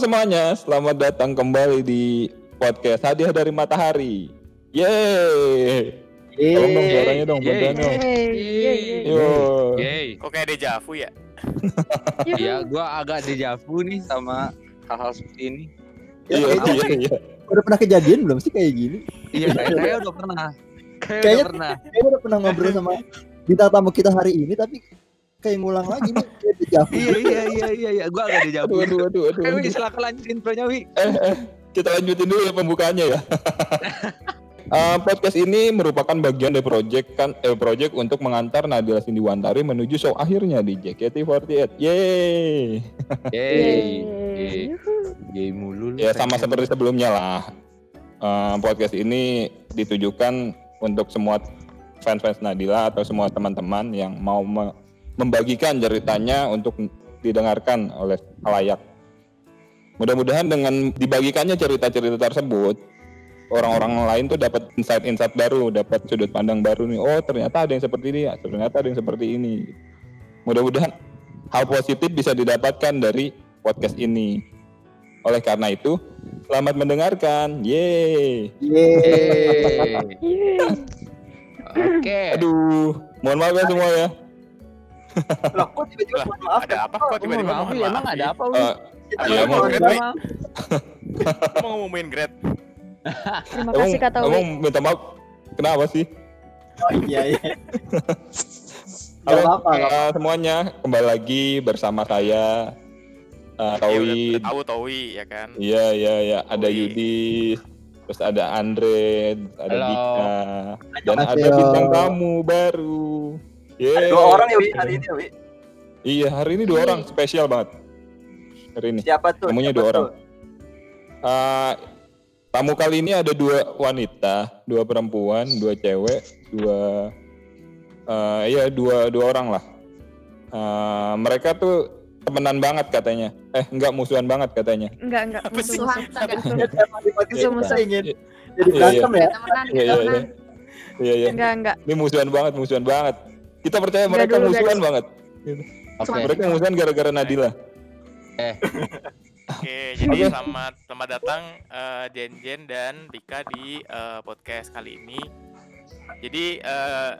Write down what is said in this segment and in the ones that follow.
semuanya, selamat datang kembali di podcast Hadiah dari Matahari. Yeay. Tolong dong suaranya dong, Yeay. bantuan dong. Yeay, yeay, yeay. Yo. Yeay. Kok kayak dejavu ya? Iya, gua agak dejavu nih sama hal-hal seperti ini. Iya, kayaknya- iya, iya. Udah pernah kejadian belum sih kayak gini? Iya, kayak saya udah pernah. Kayak Kayaknya- udah pernah. Kayaknya udah pernah ngobrol sama bintang tamu kita hari ini tapi kayak ngulang lagi nih kayak dejavu. Iya, iya, iya, iya, iya. Gua agak dejavu. Aduh, aduh, aduh, aduh. Wi, silakan lanjutin intronya, Wi. Eh, eh, kita lanjutin dulu ya pembukaannya ya. Eh, podcast ini merupakan bagian dari project kan eh, project untuk mengantar Nadila Sindiwantari menuju show akhirnya di JKT48. Yeay. Yeay. Yeay. Yeay. Yeay mulu lu. Ya sama pengen. seperti sebelumnya lah. Eh, podcast ini ditujukan untuk semua fans-fans Nadila atau semua teman-teman yang mau me- membagikan ceritanya untuk didengarkan oleh halayak. Mudah-mudahan dengan dibagikannya cerita-cerita tersebut, orang-orang lain tuh dapat insight-insight baru, dapat sudut pandang baru nih. Oh, ternyata ada yang seperti ini, ya. ternyata ada yang seperti ini. Mudah-mudahan hal positif bisa didapatkan dari podcast ini. Oleh karena itu, selamat mendengarkan. Yeay. Yeay. Yeay. Oke. Aduh, mohon maaf ya semua ya. Loh, kok tiba-tiba mohon maaf? Ada apa? Kok Oh, tiba-tiba mohon maaf? emang ada apa? Eh, Kita Iya, mau-. Maaf. Mau ngumumin grade? Terima emang, kasih kata emang Wi. minta maaf. Kenapa sih? Oh iya iya. Halo nggak eh, semuanya, kembali lagi bersama saya eh, Ya, udah, Tauhid. tahu Towi ya kan? Iya, iya, iya. Ada. Yudi, terus ada Andre, ada Halo. Dika, dan ada bintang tamu baru. Yeay. dua orang ya Wi hari ini Wi. Iya, hari ini dua orang spesial banget. Hari ini. Siapa tuh? Tamunya Siapa dua orang. tuh? Eh, tamu kali ini ada dua wanita, dua perempuan, dua cewek, dua eh iya dua dua orang lah. Eh, mereka tuh temenan banget katanya. Eh enggak musuhan banget katanya. Enggak, enggak. Apa sih? musuh, musuh. Musuh. Ya, emang di podcast Musuh-musuh. kita ingin Iya. jadi Iya, berantem ya. Iya iya iya. Iya iya. Enggak, enggak. Ini musuhan banget, musuhan banget. Kita percaya Enggak mereka dulu, musuhan guys. banget. Oke. Mereka musuhan gara-gara Nadila. Oke, jadi selamat selamat datang eh, Jen Jen dan Dika di eh, podcast kali ini. Jadi eh,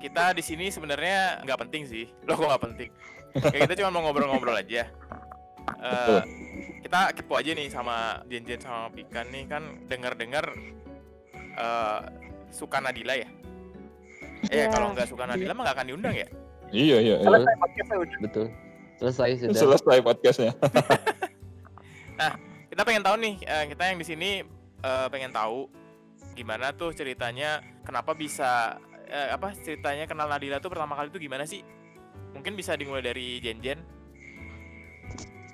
kita di sini sebenarnya nggak penting sih. Loh kok nggak penting? Kayak kita cuma mau ngobrol-ngobrol aja. Eh, Betul. kita kepo aja nih sama Jen Jen sama Pika nih kan dengar-dengar eh, suka Nadila ya. Eh Iya. kalau nggak suka Nadila mah nggak akan diundang ya? Iya iya. iya. Selesai podcastnya udah. Betul. Selesai sudah. Selesai podcastnya. kita pengen tahu nih eh, kita yang di sini eh, pengen tahu gimana tuh ceritanya kenapa bisa eh, apa ceritanya kenal Nadila tuh pertama kali tuh gimana sih mungkin bisa dimulai dari Jen Jen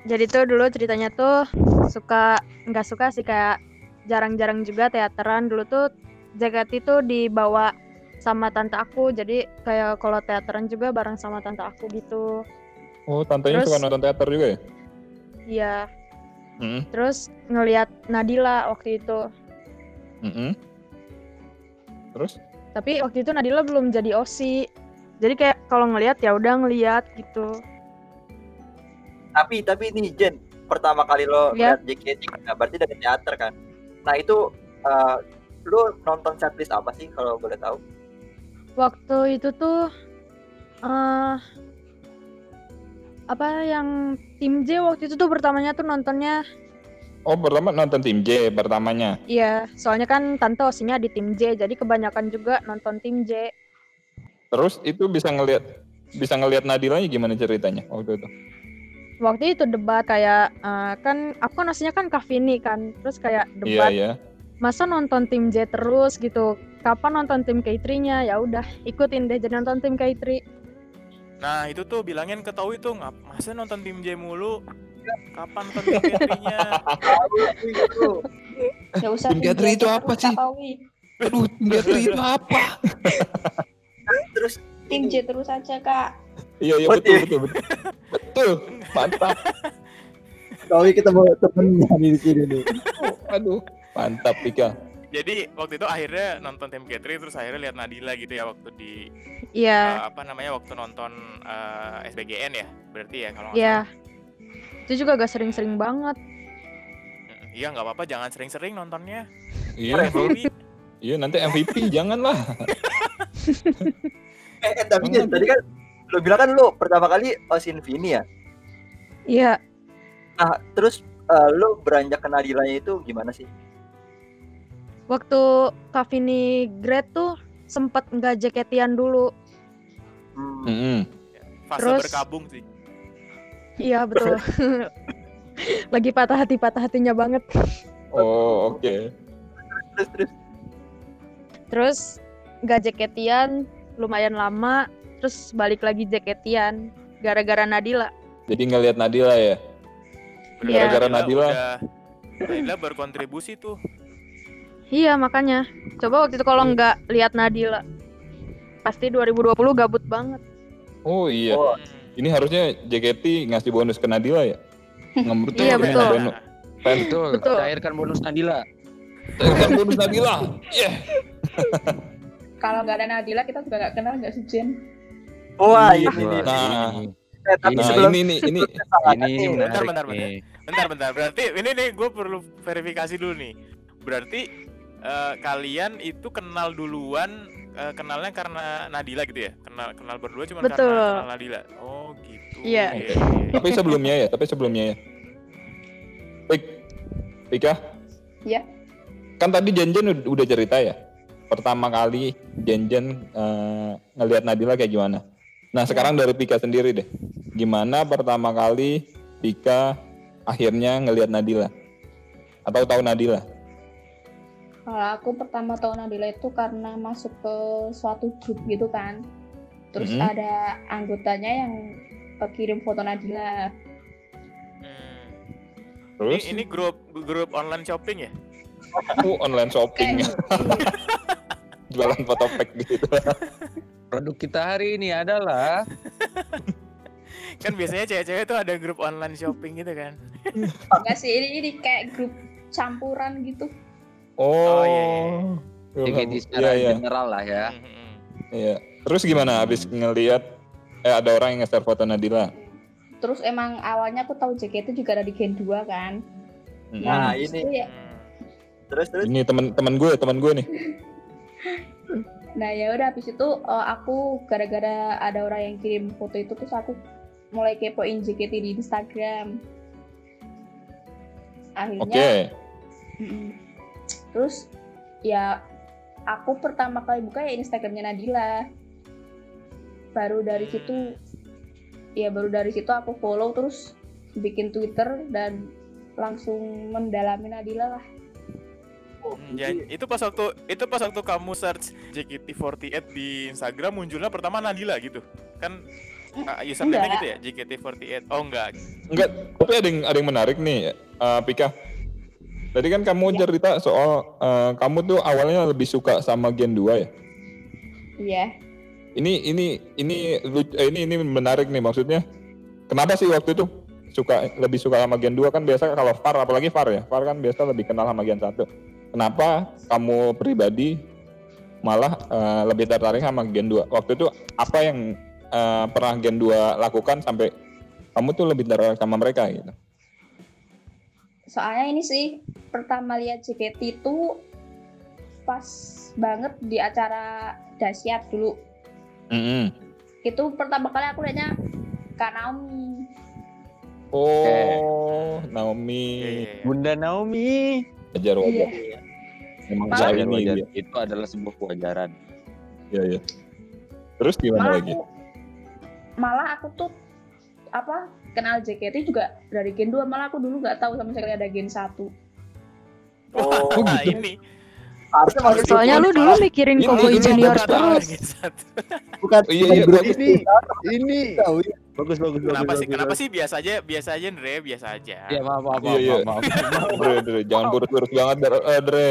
Jadi tuh dulu ceritanya tuh suka nggak suka sih kayak jarang-jarang juga teateran dulu tuh JKT tuh dibawa sama tante aku jadi kayak kalau teateran juga bareng sama tante aku gitu Oh, tantenya Terus- suka nonton teater juga ya? iya Mm terus ngelihat Nadila waktu itu -mm. Terus? tapi waktu itu Nadila belum jadi osi jadi kayak kalau ngelihat ya udah ngelihat gitu Tapi tapi ini Jen, pertama kali lo Iya. lihat JKT kan, berarti dari teater kan. Nah itu eh, lo nonton setlist apa sih kalau boleh tahu? Waktu itu tuh eh apa yang tim J waktu itu tuh pertamanya tuh nontonnya Oh, pertama nonton tim J pertamanya. iya soalnya kan tante osinya di tim J jadi kebanyakan juga nonton tim J Terus itu bisa ngelihat bisa ngelihat Nadilanya gimana ceritanya waktu itu? waktu itu debat kayak eh, kan aku kan osinya kan Kavini kan terus kayak Iya, debat iya. masa nonton tim J terus gitu kapan nonton tim K3-nya ya udah ikutin deh jadi nonton tim K3 nah itu tuh bilangin ke Towi tuh ngap masa nonton tim J mulu kapan nonton tim J-nya Tahu itu. Gak usah Tim Gatri itu apa sih? Aduh, tim Gatri itu apa? Terus Tim J terus aja kak. Iya, iya betul, betul, betul. Betul. Mantap. Tahu kita mau temennya nih di sini nih. Aduh, mantap Pika. Jadi waktu itu akhirnya nonton tim Gatri terus akhirnya lihat Nadila gitu ya waktu di iya eh, apa namanya waktu nonton eh, SBGN ya berarti ya kalau nggak iya salah. Itu juga gak sering-sering banget. Iya nggak apa-apa, jangan sering-sering nontonnya. Iya, Iya, nanti MVP janganlah. Eh, eh, tapi Jen, tadi kan lo bilang kan lo pertama kali Osin Vini ya. Iya, Nah, terus eh, lo beranjak ke Nadilanya itu gimana sih? Waktu Kavini grad tuh sempet nggak jaketian dulu. Hmm, Mm-mm. fase Terus- berkabung sih. Iya betul. Lagi patah hati patah hatinya banget. Oh, oke. terus terus Terus nggak jaketian lumayan lama. Terus balik lagi jaketian gara-gara Nadila. Jadi ngelihat Nadila ya. Iya. Gara-gara Nadila. udah- Nadila berkontribusi tuh. Iya makanya. Coba waktu itu kalau nggak lihat Nadila, pasti 2020 gabut banget. Oh iya. Oh. Ini harusnya JKT ngasih bonus ke Nadila ya. Ngemut Iya, ini betul. bonus. Betul, Betul. cairkan bonus Nadila. kan bonus Nadila. Yeah. Kalau nggak ada Nadila kita juga nggak kenal nggak sih Jen? Wah, Iya. ini nih. Nah, Eh, tapi nah sebelum ini ini ini kesalahan Ini ini nih, menarik bentar, bentar. nih. Bentar, bentar. Berarti ini nih gue perlu verifikasi dulu nih. Berarti eh, kalian itu kenal duluan, eh, kenalnya karena Nadila gitu ya? Kenal kenal berdua cuma Betul. karena kenal Nadila. Oh gitu. Iya. Iya, iya, iya. tapi sebelumnya ya, tapi sebelumnya ya. Pik, Pika. Iya. Kan tadi Jenjen ud- udah cerita ya. Pertama kali Jenjen eh, ngelihat Nadila kayak gimana. Nah sekarang dari Pika sendiri deh. Gimana pertama kali Pika akhirnya ngelihat Nadila? Atau tahu Nadila? Kalau aku pertama tahu Nadila itu karena masuk ke suatu grup gitu kan. Terus Mhm. ada anggotanya yang eh, kirim foto Nadila. Hmm. Terus? Ini, ini grup grup online shopping ya? Oh, online shopping. Jualan foto pack gitu. Produk kita hari ini adalah Kan biasanya cewek-cewek tuh ada grup online shopping gitu kan? enggak sih ini, ini kayak grup campuran gitu. Oh, Oh, iya, JKT Iya, secara iya. general lah ya. Hmm, hmm, hmm. Iya. Terus gimana habis ngelihat eh ada orang yang nge-share foto Nadila? Terus emang awalnya aku tahu JKT juga ada di Gen 2 kan. Mm. Nah, habis ini. ya, terus terus Ini teman-teman gue, teman gue nih. Nah ya udah habis itu eh, aku gara-gara ada orang yang kirim foto itu terus aku mulai kepoin JKT di Instagram. Oke. Akhirnya mm-mm. Terus ya aku pertama kali buka ya Instagramnya Nadila. Baru dari situ ya baru dari situ aku follow terus bikin Twitter dan langsung mendalami Nadila lah. Oh, Hmm, jadi- ya, itu pas waktu itu pas waktu kamu search JKT48 di Instagram munculnya pertama Nadila gitu. Kan uh, username-nya Enggak. gitu ya, JKT48. Oh enggak. Enggak, tapi ada yang ada yang menarik nih, eh, Pika. Tadi kan kamu Ya. cerita soal eh, kamu tuh awalnya lebih suka sama Gen 2 ya. Iya. Ini ini ini eh, ini ini menarik nih maksudnya. Kenapa sih waktu itu suka lebih suka sama Gen 2 kan biasa kalau VAR apalagi VAR ya. VAR kan biasa lebih kenal sama Gen 1. Kenapa kamu pribadi malah eh, lebih tertarik sama Gen 2? Waktu itu apa yang eh, pernah Gen 2 lakukan sampai kamu tuh lebih tertarik sama mereka gitu? Soalnya ini sih pertama lihat JKT itu pas banget di acara Dasyat dulu. Mm-mm. Itu pertama kali aku lihatnya Kak Naomi. Oh, Iya, Naomi, iya, iya. Bunda Naomi. wajar wajar. Iya. Malah- wajar. dia. Itu adalah sebuah kewajaran. Iya iya. Terus gimana Malah lagi? aku malah aku tuh apa kenal JKT juga dari Gen 2 malah aku dulu nggak tahu sama sekali ada Gen 1. Oh, Wah, gitu? ini harusnya masuk Soalnya lu dulu mikirin Ini- Cowboy ini Junior bagus terus. bukan Iya, bukan iya, berarti ini Ini tahu ya. bagus bagus kenapa sih? Kenapa sih biasa aja, biasa aja Andre, biasa aja. Ya maaf maaf Iya, maaf, iya. maaf, maaf. Dre, Dre, jangan burus-burus banget, Dre. Eh, Dre.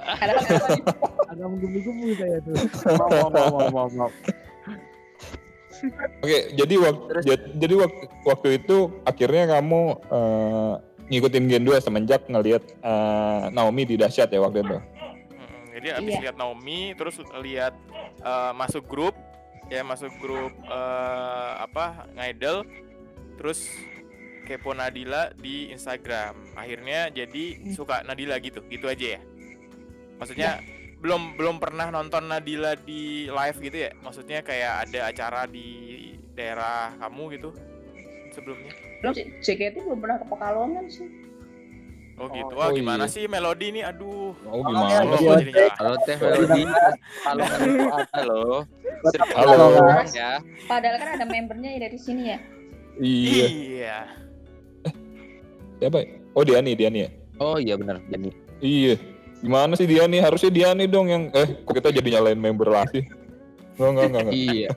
Ada? Agak menggebu-gebu saya tuh. Maaf maaf maaf maaf, maaf, maaf. Oke, jadi waktu jadi waktu waktu itu akhirnya kamu eh, ngikutin Gen 2 semenjak ngelihat eh, Naomi di dahsyat ya waktu itu. Mm, jadi abis Iya. lihat Naomi, terus lihat eh, masuk grup, ya masuk grup eh, apa ngidol, terus kepo Nadila di Instagram. Akhirnya jadi Hmm. suka Nadila gitu, gitu aja ya. Maksudnya belum belum pernah nonton Nadila di live gitu ya? Maksudnya kayak ada acara di daerah kamu gitu sebelumnya? Belum sih, JKT belum pernah ke Pekalongan sih. Oh Oh, gitu. Wah oh gimana iya. sih melodi nih? Aduh. Oh Oh, gimana? jadi nyala. Kalau teh melodi kalau itu ada loh. Halo. ya. Padahal kan ada membernya ya dari sini ya. Iya. Iya. Siapa? ya? Oh Diani, Diani ya? Oh iya benar Jadi Iya. Gimana sih Diani? Harusnya Diani dong yang eh kok kita jadi nyalain member lagi. Enggak, enggak, enggak, enggak. Iya.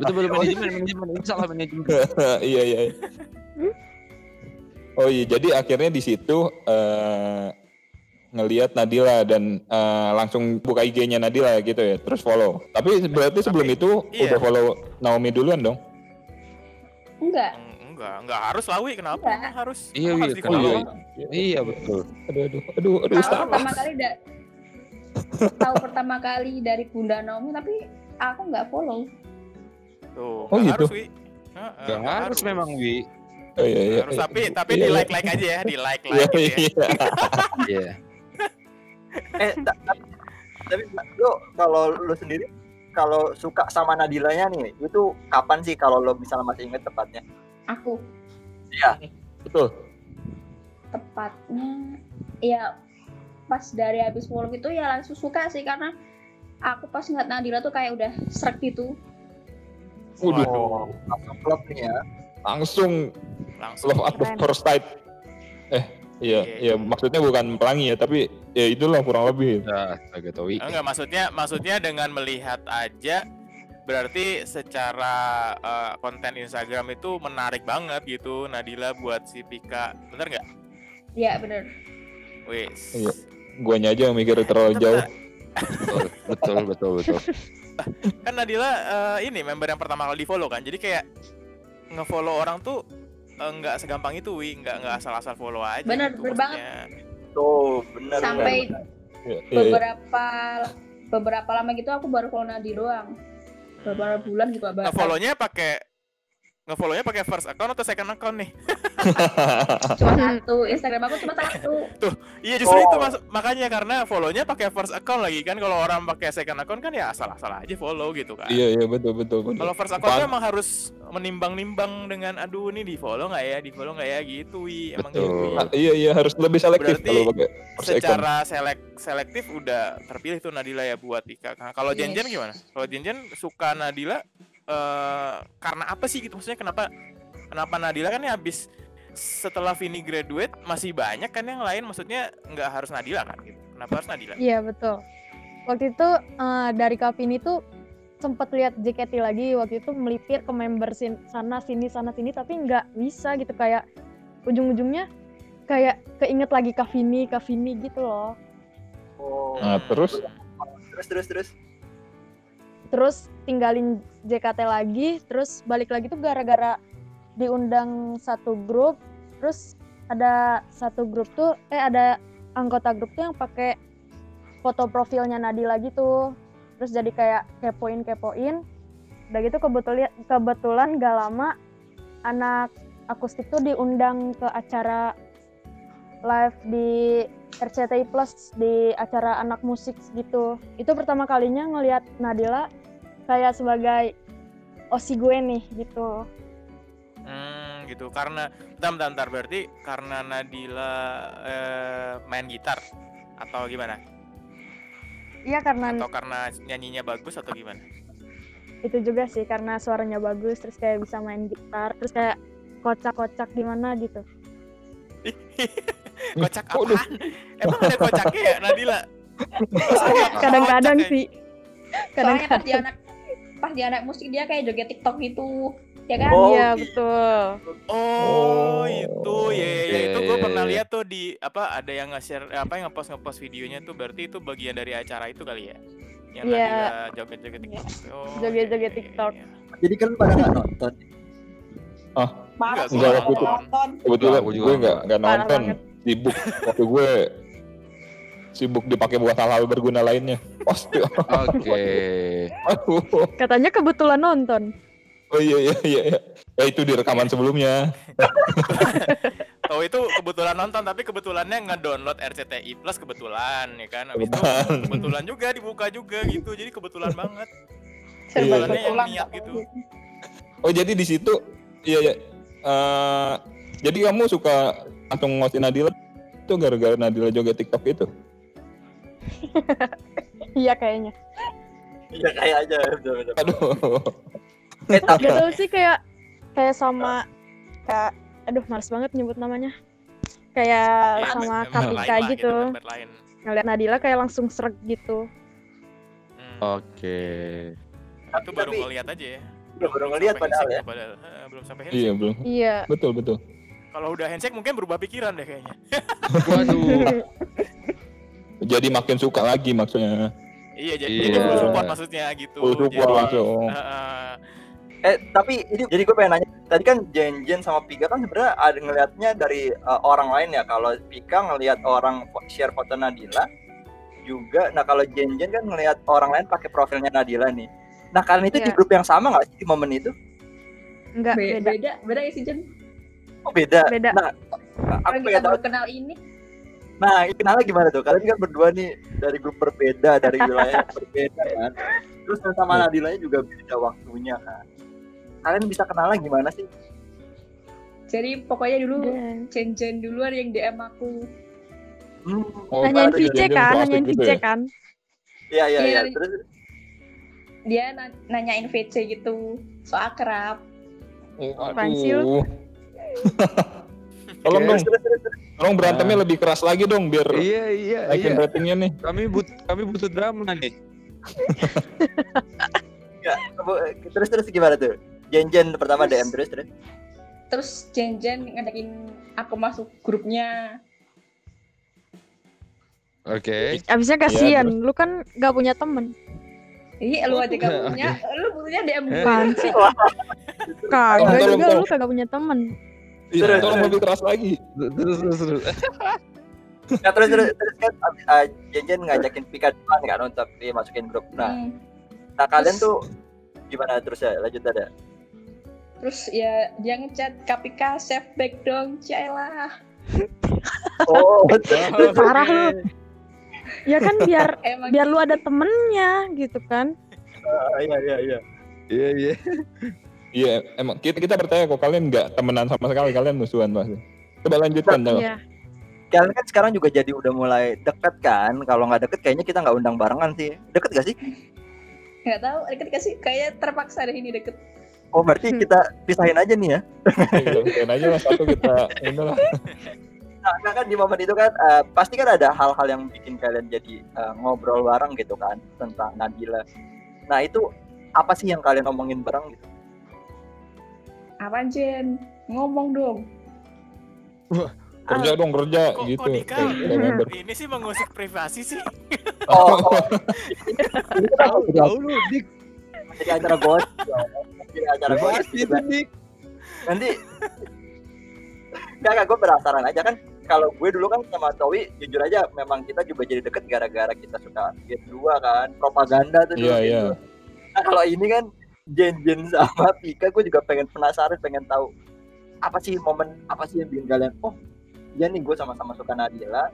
Betul betul manajemen manajemen ini salah manajemen. iya, iya. iya. Oh iya, jadi akhirnya di situ eh ngelihat Nadila dan eh, langsung buka IG-nya Nadila gitu ya, terus follow. Tapi berarti sebelum Tapi- itu iya. udah follow Naomi duluan dong? Enggak. Eng- Enggak, enggak harus lah Wi. Kenapa Enggak. emang harus? Iya, harus Oh di-follow? iya. Iya betul. Aduh, aduh, aduh, aduh, Tahu pertama kali da tahu pertama kali dari Bunda Naomi tapi aku nggak follow. Tuh, Oh, gitu? harus Wi. Heeh, Gak nggak harus memang Wi. Oh iya, iya. Harus tapi tapi Iya, di iya. like like aja ya, di like Iya, like gitu ya. iya. Iya. Eh, ta- ta- tapi lu kalau lu sendiri kalau suka sama Nadilanya nih, itu kapan sih kalau lo misalnya masih inget tepatnya? Aku Betul. tepatnya ya pas dari habis follow itu ya langsung suka sih karena aku pas ngeliat Nadila tuh kayak udah serak gitu. Waduh, Waduh, Langsung klub nih ya. langsung langsung. love at the first sight. Eh, iya, iya, Iya. maksudnya bukan pelangi ya, tapi ya itulah kurang lebih. Ya, Wi. Enggak maksudnya maksudnya dengan melihat aja berarti secara eh, konten Instagram itu menarik banget gitu Nadila buat si Pika. Bener nggak? Ya bener. Wis. Iya. Guanya aja yang mikir terlalu jauh. Betul betul betul betul. Kan Nadila eh, ini member yang pertama kali di follow kan. Jadi kayak ngefollow orang tuh eh, nggak segampang itu wi nggak nggak asal-asal follow aja Bener, gitu, bener banget. maksudnya. Tuh, bener. Sampai bener. Iya, iya, iya. beberapa beberapa lama gitu aku baru follow Nadi doang. Beberapa bulan juga baru. Ngefollownya pakai ngefollownya pakai first account atau second account nih? Cuma satu. Instagram aku cuma satu. Iya justru Oh. itu mas- makanya karena follownya pakai first account lagi kan kalau orang pakai second account kan ya asal-asal aja follow gitu kan. Iya, iya betul betul betul. Kalau first account emang harus menimbang-nimbang dengan aduh ini di follow nggak ya, di follow nggak ya gitu wi emang Betul. gitu. Ah, iya iya harus lebih selektif Berarti kalau pakai first account. Secara selek selektif udah terpilih tuh Nadila ya buat Ika. Nah, kalau Yes. Jenjen gimana? Kalau Jenjen suka Nadila eh karena apa sih gitu maksudnya kenapa kenapa Nadila kan ya habis setelah Vini graduate masih banyak kan yang lain maksudnya nggak harus Nadila kan gitu. Kenapa harus Nadila? Iya betul. Waktu itu eh, dari Kavini tuh sempat lihat JKT lagi waktu itu melipir ke member sin- sana sini sana sini tapi nggak bisa gitu kayak ujung-ujungnya kayak keinget lagi Kavini Kavini gitu loh. Oh. Nah, terus Terus terus terus. Terus tinggalin JKT lagi, terus balik lagi tuh gara-gara diundang satu grup, terus ada satu grup tuh eh ada anggota grup tuh yang pakai foto profilnya Nadila gitu. Terus jadi kayak kepoin kepoin. Udah gitu kebetulan kebetulan gak lama anak akustik tuh diundang ke acara live di RCTI Plus di acara anak musik gitu. Itu pertama kalinya ngelihat Nadila kayak sebagai osi gue nih gitu. Hmm, gitu. Karena bentar, bentar, bentar. berarti karena Nadila eh, main gitar atau gimana? Iya karena Atau karena nyanyinya bagus atau gimana? itu juga sih karena suaranya bagus terus kayak bisa main gitar terus kayak kocak-kocak gimana gitu. kocak apaan? Emang ada kocaknya ya Nadila? Kadang-kadang ya? sih. Soalnya Kadang-kadang. anak pas di anak musik dia kayak joget TikTok gitu. Ya kan? Oh, Iya gitu. betul. Oh, Oh. itu ya, ya, ya. itu gue pernah lihat tuh di apa ada yang nge-share apa yang nge-post nge-post videonya tuh berarti itu bagian dari acara itu kali ya? Yang Iya. Nadila joget-joget TikTok. Oh, Joget-joget iya, iya, TikTok. iya, iya. Jadi kan pada nggak nonton. Enggak, sih enggak, waktu itu. nonton. kebetulan Aku juga gue nggak nggak Parah nonton sibuk waktu gue sibuk dipakai buat hal-hal berguna lainnya. Pasti. Oke. Aduh. Katanya kebetulan nonton. Oh iya iya iya. iya. Ya itu di rekaman sebelumnya. Oh itu kebetulan nonton tapi kebetulannya ngedownload RCTI Plus kebetulan ya kan. Habis itu Kebetulan. kebetulan juga dibuka juga gitu. Jadi kebetulan banget. Serba Iya. Yang niat gitu. Oh jadi di situ iya ya. Eh, jadi kamu suka langsung ngosin Nadila itu gara-gara Nadila joget TikTok itu? Iya kayaknya. Iya kayak aja. Aduh. Eh tapi Gak tau sih kayak kayak sama kayak aduh males banget nyebut namanya. Kayak Iya, sama Kapika gitu. lain. Ngeliat Nadila kayak langsung sreg gitu. Hmm. Oke. itu baru ngeliat aja ya. Belum- baru ngeliat padahal handshake ya. padahal. Belum sampai handshake. Iya belum. Iya. Betul betul. Kalau udah handshake mungkin berubah pikiran deh kayaknya. Waduh. Jadi makin suka lagi maksudnya. Iya jadi, Iya. jadi full support maksudnya gitu. Full support Jadi, langsung. eh, eh tapi ini jadi gue pengen nanya. Tadi kan Jen Jen sama Pika kan sebenarnya ada ngelihatnya dari uh, orang lain ya. Kalau Pika ngelihat orang share foto Nadila juga. Nah kalau Jen Jen kan ngelihat orang lain pakai profilnya Nadila nih. Nah kalian itu di Iya. grup yang sama nggak sih di momen itu? Enggak Be- beda. beda beda ya sih Jen Oh beda. Beda. Nah, aku pengen tahu. baru kenal ini Nah, kenalnya gimana tuh? Kalian kan berdua nih dari grup berbeda, dari wilayah yang berbeda kan. Terus sama Nadilanya juga beda waktunya kan. Kalian bisa kenalnya gimana sih? jadi pokoknya dulu Jen Jen duluan yang DM aku Hmm. Oh, nanyain VC kan, nanyain gitu VC ya? kan. Iya, iya, iya. Iya. Terus dia na- nanyain VC gitu so akrab Oh, aduh. Tolong dong, terus, terus, terus. Tolong berantemnya lebih keras lagi dong biar Iya iya naikin iya. ratingnya nih. Kami but kami butuh drama nih. Kamu- terus terus gimana tuh? Jen-jen pertama DM terus terus. terus Jen Jen ngajakin aku masuk grupnya Oke. Abisnya Iya, kasihan, lu kan gak punya temen. Iya, lu aja gak punya, lu punya DM gue. Sih? Kagak juga lu kagak punya temen. Iya, Terus, tolong terus. lebih keras lagi. Terus terus terus. Nah, terus terus, terus kan uh, Jen-jen ngajakin Pika duluan kan untuk dimasukin grup. Nah, Hmm. nah kalian tuh gimana terus ya? Lanjut ada. Terus ya dia ngechat Kapika save back dong, Cailah. Oh, Parah lu. Ya kan biar Emang biar lu ada temennya gitu kan. iya iya iya. Iya iya. Iya, emang kita, kita percaya kok kalian nggak temenan sama sekali, kalian musuhan pasti. Coba lanjutkan dong. Iya. Kalian kan sekarang juga jadi udah mulai deket kan? Kalau nggak deket kayaknya kita nggak undang barengan sih. Deket gak sih? nggak tahu deket kasih kayak terpaksa deh ini deket. Oh berarti Hmm. kita pisahin aja nih ya? Pisahin aja lah satu kita ini lah. Nah, nah, kan di momen itu kan eh, pasti kan ada hal-hal yang bikin kalian jadi eh, ngobrol bareng gitu kan tentang Nabila. Nah itu apa sih yang kalian omongin bareng gitu? Apaan Jen? Ngomong dong. Kerja dong kerja Kok, gitu. kok Dika ini sih mengusik privasi sih. Oh, Tahu tahu lu dik. jadi acara bos, jadi acara bos. Itu dik. Nanti nggak gue penasaran aja kan kalau gue dulu kan sama Towi jujur aja memang kita juga jadi deket gara-gara kita suka game dua kan propaganda tuh dulu Iya Gen iya. Nah kalau ini kan Jen Jen sama Pika gue juga pengen penasaran pengen tahu apa sih momen apa sih yang bikin kalian oh ya nih gue sama-sama suka Nadila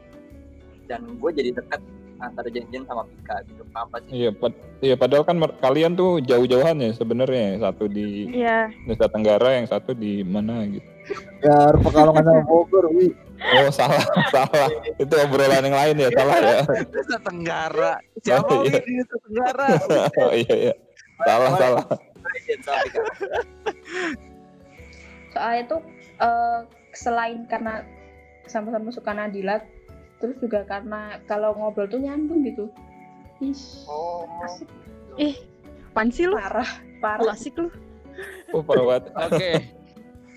dan gue jadi dekat antara Jen Jen sama Pika gitu apa sih Iya, pad- iya padahal kan kalian tuh jauh-jauhan ya sebenarnya. Satu di Iya. Nusa Tenggara, yang satu di mana gitu. ya Pekalongan sama Bogor wi Oh salah, salah. Itu obrolan yang lain ya, salah ya. Nusa Tenggara. Siapa Oh, iya. Di Nusa Tenggara? Oh iya iya. Salah, salah. Soalnya tuh eh, selain karena sama-sama suka Nadila, terus juga karena kalau ngobrol tuh nyambung gitu. Ih, oh asik Ih, apaan sih lu? parah, parah. asik lu. Oh parah banget. Oke.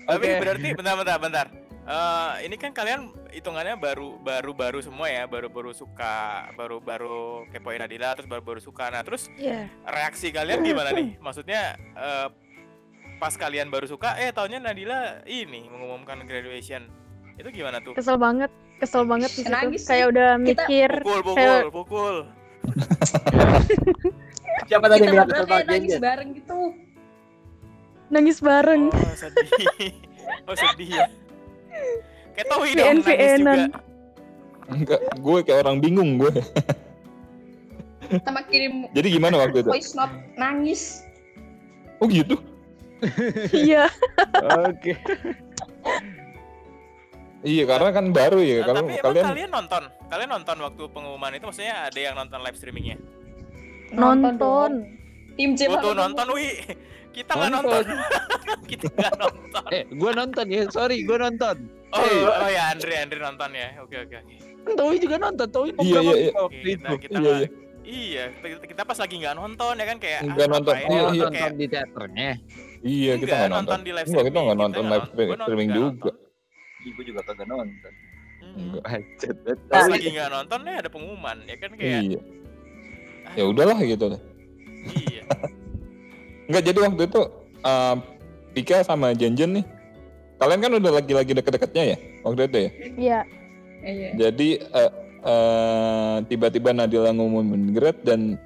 Tapi Oke. berarti bentar bentar bentar. Eh, ini kan kalian hitungannya baru baru baru semua ya, baru baru suka, baru baru kepoin Nadila, terus baru baru suka. Nah terus Iya. reaksi kalian gimana nih? Maksudnya eh, pas kalian baru suka, eh taunya Nadila ini mengumumkan graduation. Itu gimana tuh? Kesel banget, kesel banget di situ. Kayak udah Kita- mikir. Pukul pukul kayak- pukul. siapa tadi Kita bilang kesel Jen nangis Jen bareng gitu. nangis bareng. Oh sedih. Oh sedih ya. Kayak dong nangis juga. Enggak, gue kayak orang bingung gue. sama kirim Jadi gimana waktu itu? voice note nangis Oh gitu? Iya. Oke. Iya karena kan baru ya. Nah, Kalau tapi emang kalian kalian nonton, kalian nonton waktu pengumuman itu maksudnya ada yang nonton live streamingnya? Nonton. dong. tim C Gua tuh banget. nonton, wi. Kita nggak nonton. Kita nggak nonton. Eh, gua nonton ya. Sorry, gua nonton. Oh, Hey. oh ya Andre, Andre nonton ya. Oke, oke, oke. Kan Towi juga nonton. Towi Iya, iya, iya. waktu Kita, itu. kita Iya, iya. Iya, kita, kita pas lagi nggak nonton ya kan kayak Nggak nonton. Iya, Oh, iya. nonton nonton kayak di teaternya. Iya kita Enggak, nggak nonton. nonton di live kita streaming. nggak Kita nonton nggak live nonton. Gua streaming juga. Ibu juga kagak nonton. Hmm. Enggak. Hajat. Pas lagi nggak nonton nih ada pengumuman ya kan kayak Iya. Ya udahlah gitu. iya. Enggak jadi waktu itu eh, Pika sama Jenjen nih. Kalian kan udah lagi-lagi deket-deketnya ya waktu itu ya. Iya. Iya. Jadi eh, eh, tiba-tiba Nadila ngumumin grade dan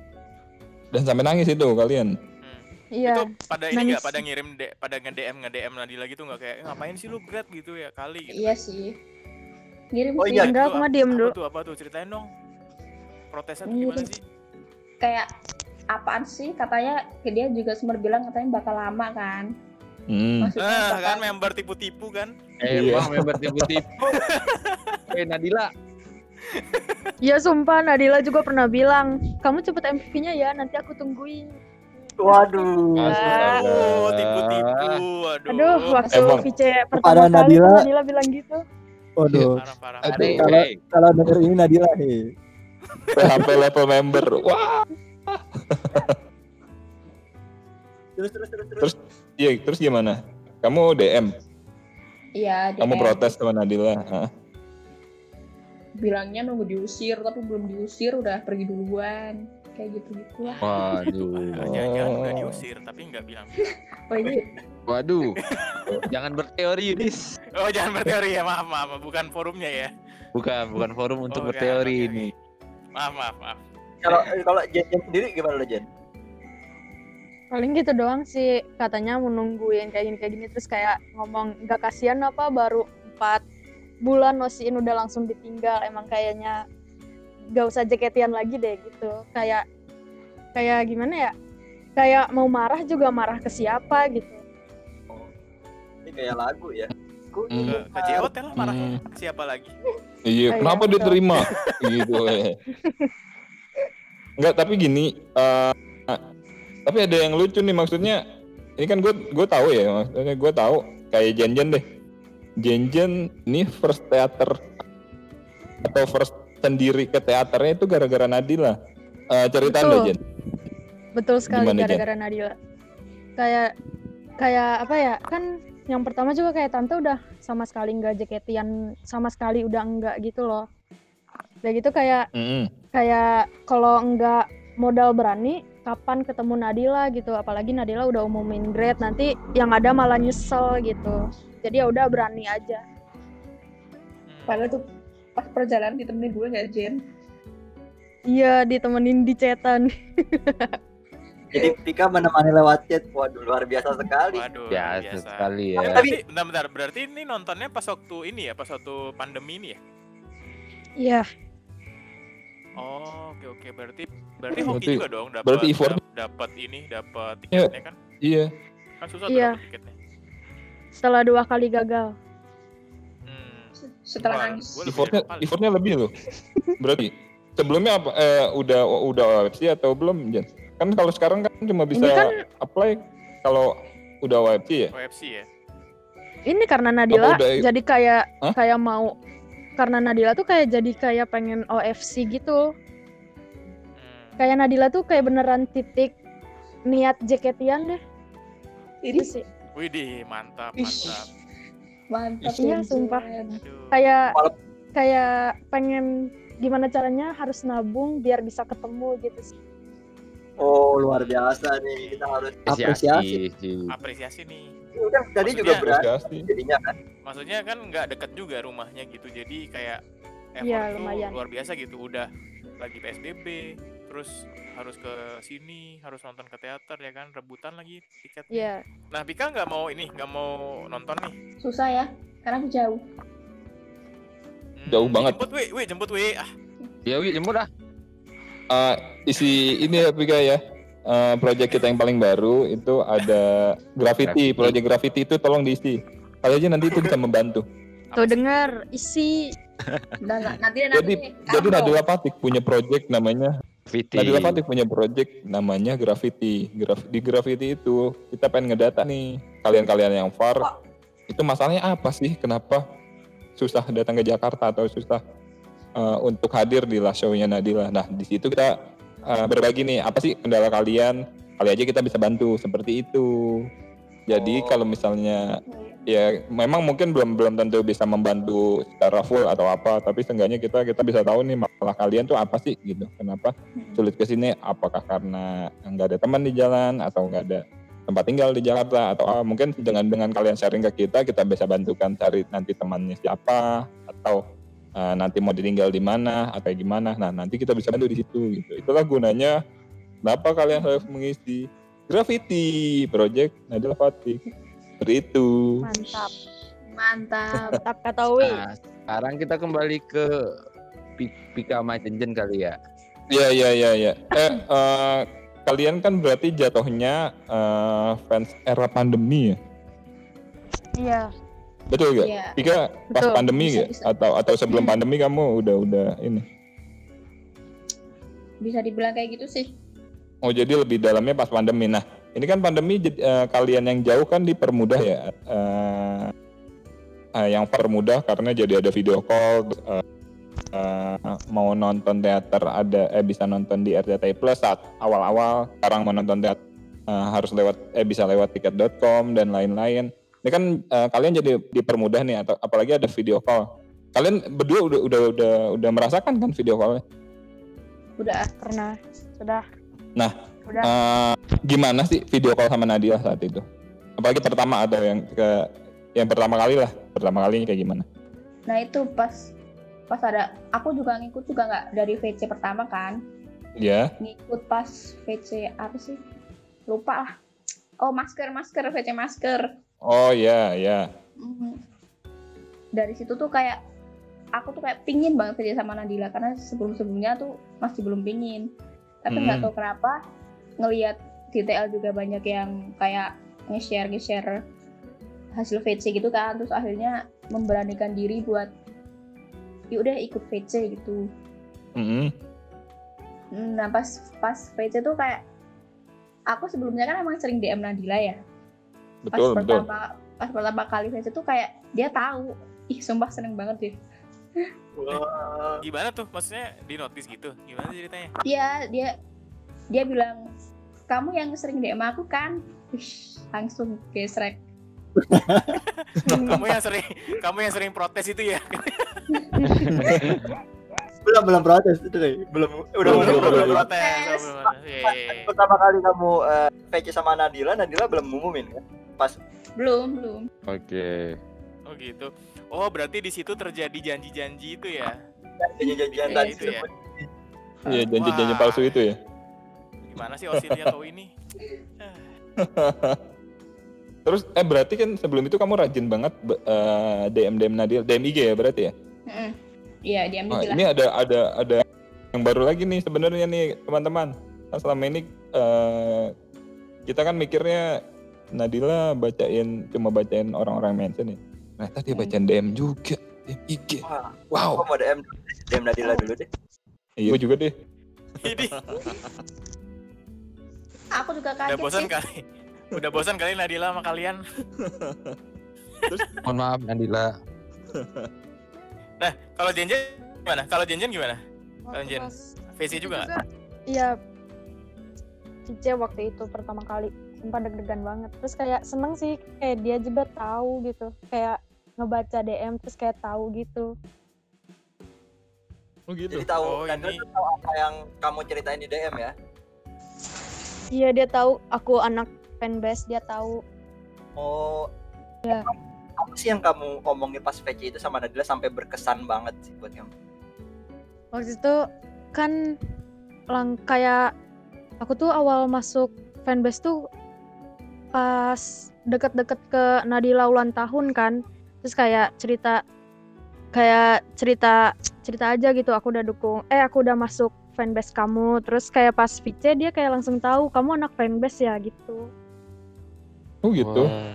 dan sampai nangis itu kalian. Hmm. Iya. Itu pada ini nggak pada ngirim de- pada nge-DM nge-DM Nadila gitu nggak kayak "Eh, ngapain sih lu grad gitu ya kali gitu. Iya sih. Ngirim Oh iya. Enggak, aku mah apa- diem apa dulu. tuh apa tuh ceritain dong. Protesnya tuh gimana sih? Kayak apaan sih katanya ke dia juga sempat bilang katanya bakal lama kan. Hmm. Maksudnya Ah, bakal kan member tipu-tipu kan? Eh, Iya. bang, member tipu-tipu. Eh, Nadila. Iya sumpah Nadila juga pernah bilang, kamu cepet MVP-nya ya, nanti aku tungguin. Waduh. Oh, tipu-tipu. Aduh. Aduh, waktu Emang. VC pertama kali Nadila. Nadila bilang gitu. Waduh, Parah-parah. Aduh. Aduh, kalau eh, kalau denger ini Nadila nih. PHP level member. Wah. Terus terus terus terus. Terus iya terus gimana? Kamu DM, Iya, kamu protes sama Nadila. Hah? bilangnya nunggu diusir tapi belum diusir udah pergi duluan kayak gitu gitu lah Waduh. Jangan-jangan udah diusir tapi nggak bilang. oh iya Waduh. Jangan berteori, Yudis. Oh, jangan berteori ya. Maaf, maaf. Bukan forumnya ya. Bukan, bukan forum untuk Oh, berteori oke, oke. ini. Maaf, maaf, maaf. Kalau kalau Jen, Jen sendiri gimana lo Jen? Paling gitu doang sih, katanya mau nungguin kayak gini kayak gini terus kayak ngomong nggak kasihan apa baru 4 bulan Nosiin udah langsung ditinggal. Emang kayaknya gak usah jaketian lagi deh gitu. Kayak kayak gimana ya? Kayak mau marah juga marah ke siapa gitu. Ini kayak lagu ya. Ku Hmm. Ke, JOT lah marahnya. Siapa lagi? Iya, kenapa betul. diterima? gitu. Enggak, tapi gini, eh, tapi ada yang lucu nih maksudnya. Ini kan gue gue tahu ya, maksudnya gue tahu kayak Jenjen deh. Jenjen ini first teater atau first sendiri ke teaternya itu gara-gara Nadila. Eh ceritain Betul. Jen. Betul sekali Gimana, Jen? gara-gara Nadila. Kayak kayak apa ya? Kan yang pertama juga kayak tante udah sama sekali nggak jaketian, sama sekali udah enggak gitu loh. Udah gitu kayak Mm-mm. kayak kalau enggak modal berani kapan ketemu Nadila gitu apalagi Nadila udah umumin grade nanti yang ada malah nyesel gitu jadi ya udah berani aja Hmm. padahal tuh pas perjalanan ditemenin gue nggak Jen iya ditemenin di cetan Jadi Pika menemani lewat chat. Waduh luar biasa sekali. Waduh, Biasa biasa. sekali ya. Tapi- Tapi bentar-bentar, berarti ini nontonnya pas waktu ini ya, pas waktu pandemi ini ya? iya Oh, oke oke. Berarti berarti Oh, hoki berarti- juga dong dapat berarti effort. dap- dapat ini, dapat tiketnya kan? Iya. Kan susah tuh Iya. dapat tiketnya. setelah dua kali gagal Hmm. setelah Wah, nangis Effortnya, effortnya lebih loh. Berarti sebelumnya apa? Eh, udah udah OFC atau belum Jen? Kan kalau sekarang kan cuma bisa Ini kan- apply kalau udah OFC ya. OFC ya? ini karena Nadila udah- jadi kayak Hah? kayak mau karena Nadila tuh kayak jadi kayak pengen OFC gitu Hmm. kayak Nadila tuh kayak beneran titik niat jaketian deh ini itu sih Widih, mantap, mantap. mantap Iya, sumpah. Kayak kayak pengen gimana caranya harus nabung biar bisa ketemu gitu sih. Oh luar biasa nih. Kita harus Apresiasi. Apresiasi nih. Kan tadi juga Maksudnya- Apresiasi. jadinya kan. Maksudnya kan nggak deket juga rumahnya gitu, jadi kayak effort tuh lumayan. luar biasa gitu. Udah lagi PSBB, terus harus ke sini harus nonton ke teater ya kan rebutan lagi tiketnya Iya. nah Pika nggak mau ini nggak mau nonton nih Susah ya, karena aku jauh. Hmm, Jauh banget. jemput wi wi jemput wi ah Ya wi jemput ah. Eh, isi ini ya Pika ya. Eh, project kita yang paling baru itu ada graffiti. Graffiti. Project graffiti itu tolong diisi. Kali aja nanti itu bisa membantu. Tuh denger isi Udah nanti nanti. Jadi jadi Nadila Patik punya project namanya Fiti. Nadila Patik punya project namanya graffiti. Graf, di graffiti itu kita pengen ngedata nih kalian-kalian yang far itu masalahnya apa sih? Kenapa susah datang ke Jakarta atau susah eh, untuk hadir di last show-nya Nadila? Nah di situ kita eh, berbagi nih apa sih kendala kalian? Kali aja kita bisa bantu seperti itu. Jadi Oh. kalau misalnya ya memang mungkin belum belum tentu bisa membantu secara full atau apa tapi seenggaknya kita kita bisa tahu nih masalah kalian tuh apa sih gitu kenapa sulit ke sini apakah karena nggak ada teman di jalan atau nggak ada tempat tinggal di Jakarta atau ah, mungkin dengan dengan kalian sharing ke kita kita bisa bantukan cari nanti temannya siapa atau eh, nanti mau ditinggal di mana atau gimana nah nanti kita bisa bantu di situ gitu itulah gunanya kenapa kalian harus mengisi graffiti project Nadila Fatih seperti itu mantap. Mantap. Mantap kata Wi. Nah, sekarang kita kembali ke Pi- Pika sama Jenjen kali ya. Iya iya iya iya. Eh eh, kalian kan berarti jatuhnya eh, fans era pandemi ya? Iya. Betul gak? Iya. Pika pas Betul, pandemi bisa, gak? bisa. Atau atau sebelum pandemi kamu udah udah ini? Bisa dibilang kayak gitu sih. Oh jadi lebih dalamnya pas pandemi. Nah ini kan pandemi eh, kalian yang jauh kan dipermudah ya. Eh, eh, yang permudah karena jadi ada video call. eh, eh, mau nonton teater ada eh bisa nonton di RCTI Plus saat awal-awal. Sekarang mau nonton teater eh, harus lewat eh bisa lewat tiket.com dan lain-lain. Ini kan eh, kalian jadi dipermudah nih atau apalagi ada video call. Kalian berdua udah udah udah udah merasakan kan video call? Udah. Pernah. Sudah. Nah, Udah. Eh, gimana sih video call sama Nadia saat itu? Apalagi pertama atau yang ke yang pertama kali lah, pertama kali kayak gimana? Nah itu pas pas ada aku juga ngikut juga nggak dari VC pertama kan Ya, ngikut pas VC apa sih lupa lah oh masker masker VC masker oh ya ya, Mhm. dari situ tuh kayak aku tuh kayak pingin banget kerja sama Nadila karena sebelum sebelumnya tuh masih belum pingin tapi nggak Hmm. tahu kenapa ngelihat di TL juga banyak yang kayak nge-share nge-share hasil VC gitu kan terus akhirnya memberanikan diri buat ya udah ikut VC gitu Mm-mm. Hmm, nah pas pas VC tuh kayak aku sebelumnya kan emang sering DM Nadila ya pas betul betul. pertama pas pertama kali VC tuh kayak dia tahu ih sumpah seneng banget deh Wah, gimana tuh maksudnya di notice gitu gimana ceritanya dia dia dia bilang kamu yang sering DM aku kan Wih, langsung gesrek kamu yang sering kamu yang sering protes itu ya belum belum protes itu deh. belum udah Belum, belum belum, belum belum. protes Protes. belum protes. Iya, iya, iya. pertama kali kamu eh, VC sama Nadila, Nadila belum ngumumin kan? Pas belum belum Oke. oh gitu oh berarti di situ terjadi janji-janji itu ya janjian-janjian Iya, tadi itu ya. Iya janji-janji palsu itu ya. gimana sih Osilia tahu ini Terus eh berarti kan sebelum itu kamu rajin banget be- eh, DM DM Nadia, DM IG ya berarti ya? Iya dia Wah, bilang ini ada ada ada yang baru lagi nih sebenarnya nih teman-teman. Kan selama ini eh, kita kan mikirnya Nadila bacain cuma bacain orang-orang mention nih. Ternyata dia Hmm. bacain DM juga, DM IG. Wah, Wow. aku mau DM DM Nadila dulu deh. Iya gue juga deh. ini aku juga udah kaget bosan sih kali udah bosan kali Nadila sama kalian Mohon maaf Nadila. nah kalau Jenjen gimana kalau Jenjen gimana Waktu Jen. pas VC juga nggak? Iya. Cice waktu itu pertama kali sempat deg-degan banget. Terus kayak seneng sih kayak dia juga tahu gitu. Kayak ngebaca DM terus kayak tahu gitu. Oh gitu. Jadi tahu Oh, Nadila ini- tahu apa yang kamu ceritain di DM ya? Iya dia tahu aku anak fanbase dia tahu. Oh. Iya. Apa sih yang kamu omongin pas VC itu sama Nadila sampai berkesan banget sih buat kamu? Waktu itu kan lang kayak aku tuh awal masuk fanbase tuh pas deket-deket ke Nadila ulang tahun kan terus kayak cerita kayak cerita cerita aja gitu aku udah dukung eh aku udah masuk fanbase kamu terus kayak pas VC dia kayak langsung tahu kamu anak fanbase ya gitu Oh gitu. Wah.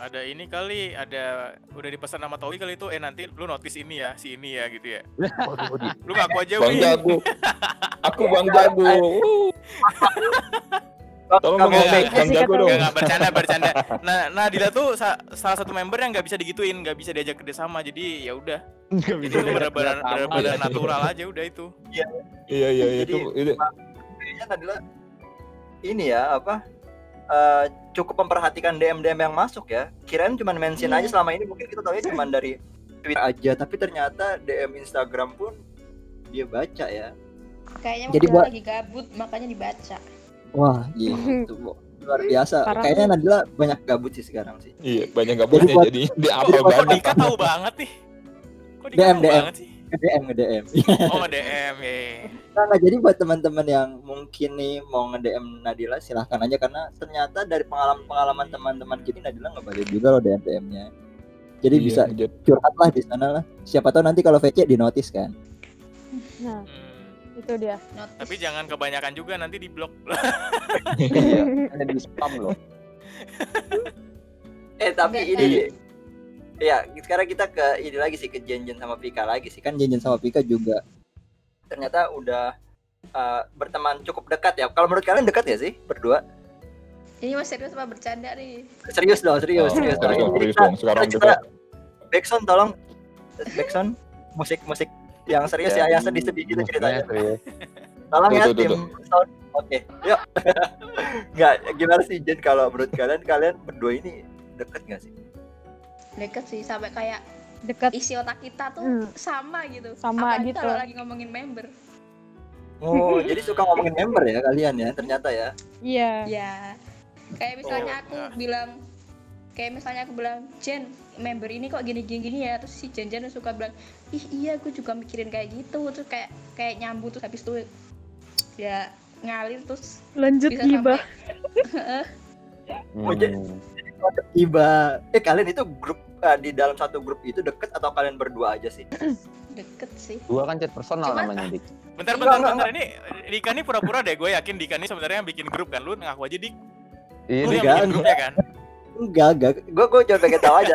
Ada ini kali, ada udah dipesan sama Towi kali itu, eh nanti lu notice ini ya, si ini ya gitu ya. Lu ngaku aja, Bang. Jago. Aku Bang Jago. Tolong ngomong Bang Jago dong. Enggak, enggak bercanda, bercanda. Nah, nah Dila tuh sa- salah satu member yang nggak bisa digituin, nggak bisa diajak kerjasama. Jadi ya udah, itu benar-benar kerjasama. benar-benar natural aja udah itu. Iya iya itu itu kayaknya Nadila ini ya apa eh, cukup memperhatikan DM DM yang masuk ya. Kirain cuma mention Iya. aja selama ini mungkin kita tahu ya cuma dari Twitter aja, tapi ternyata DM Instagram pun dia baca ya. Kayaknya Jadi buat- lagi gabut makanya dibaca. Wah, iya itu luar biasa. Parah. Kayaknya Nadila banyak gabut sih sekarang sih. iya banyak gabutnya buat- jadi dia apa Kok banget. Dika tahu banget nih? Kok Dika DM, tahu DM. banget sih? Nge-DM, nge-DM. Oh, nge-DM ya. Nah, nah, jadi buat teman-teman yang mungkin nih mau nge-DM Nadila silahkan aja karena ternyata dari pengalaman-pengalaman teman-teman kita Nadila ngebalik juga loh DM-DM-nya. Jadi Iya, bisa jadi- curhat lah di sana lah. Siapa tahu nanti kalau VC di notice kan. nah Hmm. Itu dia Notice. Tapi jangan kebanyakan juga nanti di blok. Iya, ada di spam loh. Eh tapi ini Iya. ya sekarang kita ke ini lagi sih ke Jenjen sama Pika lagi sih kan Jenjen sama Pika juga ternyata udah eh, berteman cukup dekat ya. Kalau menurut kalian dekat ya sih berdua? Ini mas serius apa bercanda nih? Serius dong, serius, Oh, serius. serius serius dong. Sekarang kita Backsound tolong Backsound musik musik yang serius ya, yang sedih-sedih gitu ceritanya. Serius. Tolong ya tim sound. Oke, yuk. Nggak, gimana sih Jen kalau menurut kalian kalian berdua ini deket nggak sih? Deket sih sampai kayak dekat isi otak kita tuh Hmm. sama gitu. Sama Apalagi gitu. Kalau lagi ngomongin member. Oh, jadi suka ngomongin member ya kalian ya ternyata ya. iya Ya. Kayak misalnya Oh, aku nah. bilang kayak misalnya aku bilang Jen member ini kok gini gini gini ya terus si Jen Jen suka bilang ih iya aku juga mikirin kayak gitu terus kayak kayak nyambut terus habis itu ya ngalir terus lanjut bisa gibah sampai Oh, jadi- Hmm. Tiba, eh kalian itu grup eh, di dalam satu grup itu deket atau kalian berdua aja sih? deket sih Gua kan chat personal Cuman- namanya Dik. Bentar, bentar, enggak, bentar. Ini Dika nih pura-pura deh. Gue yakin Dika nih sebenarnya yang bikin grup kan. Lu ngaku aja Dik. Iya, Lu yang Enggak, bikin grupnya kan? Enggak, enggak. Gue gue cuma pengen tahu aja.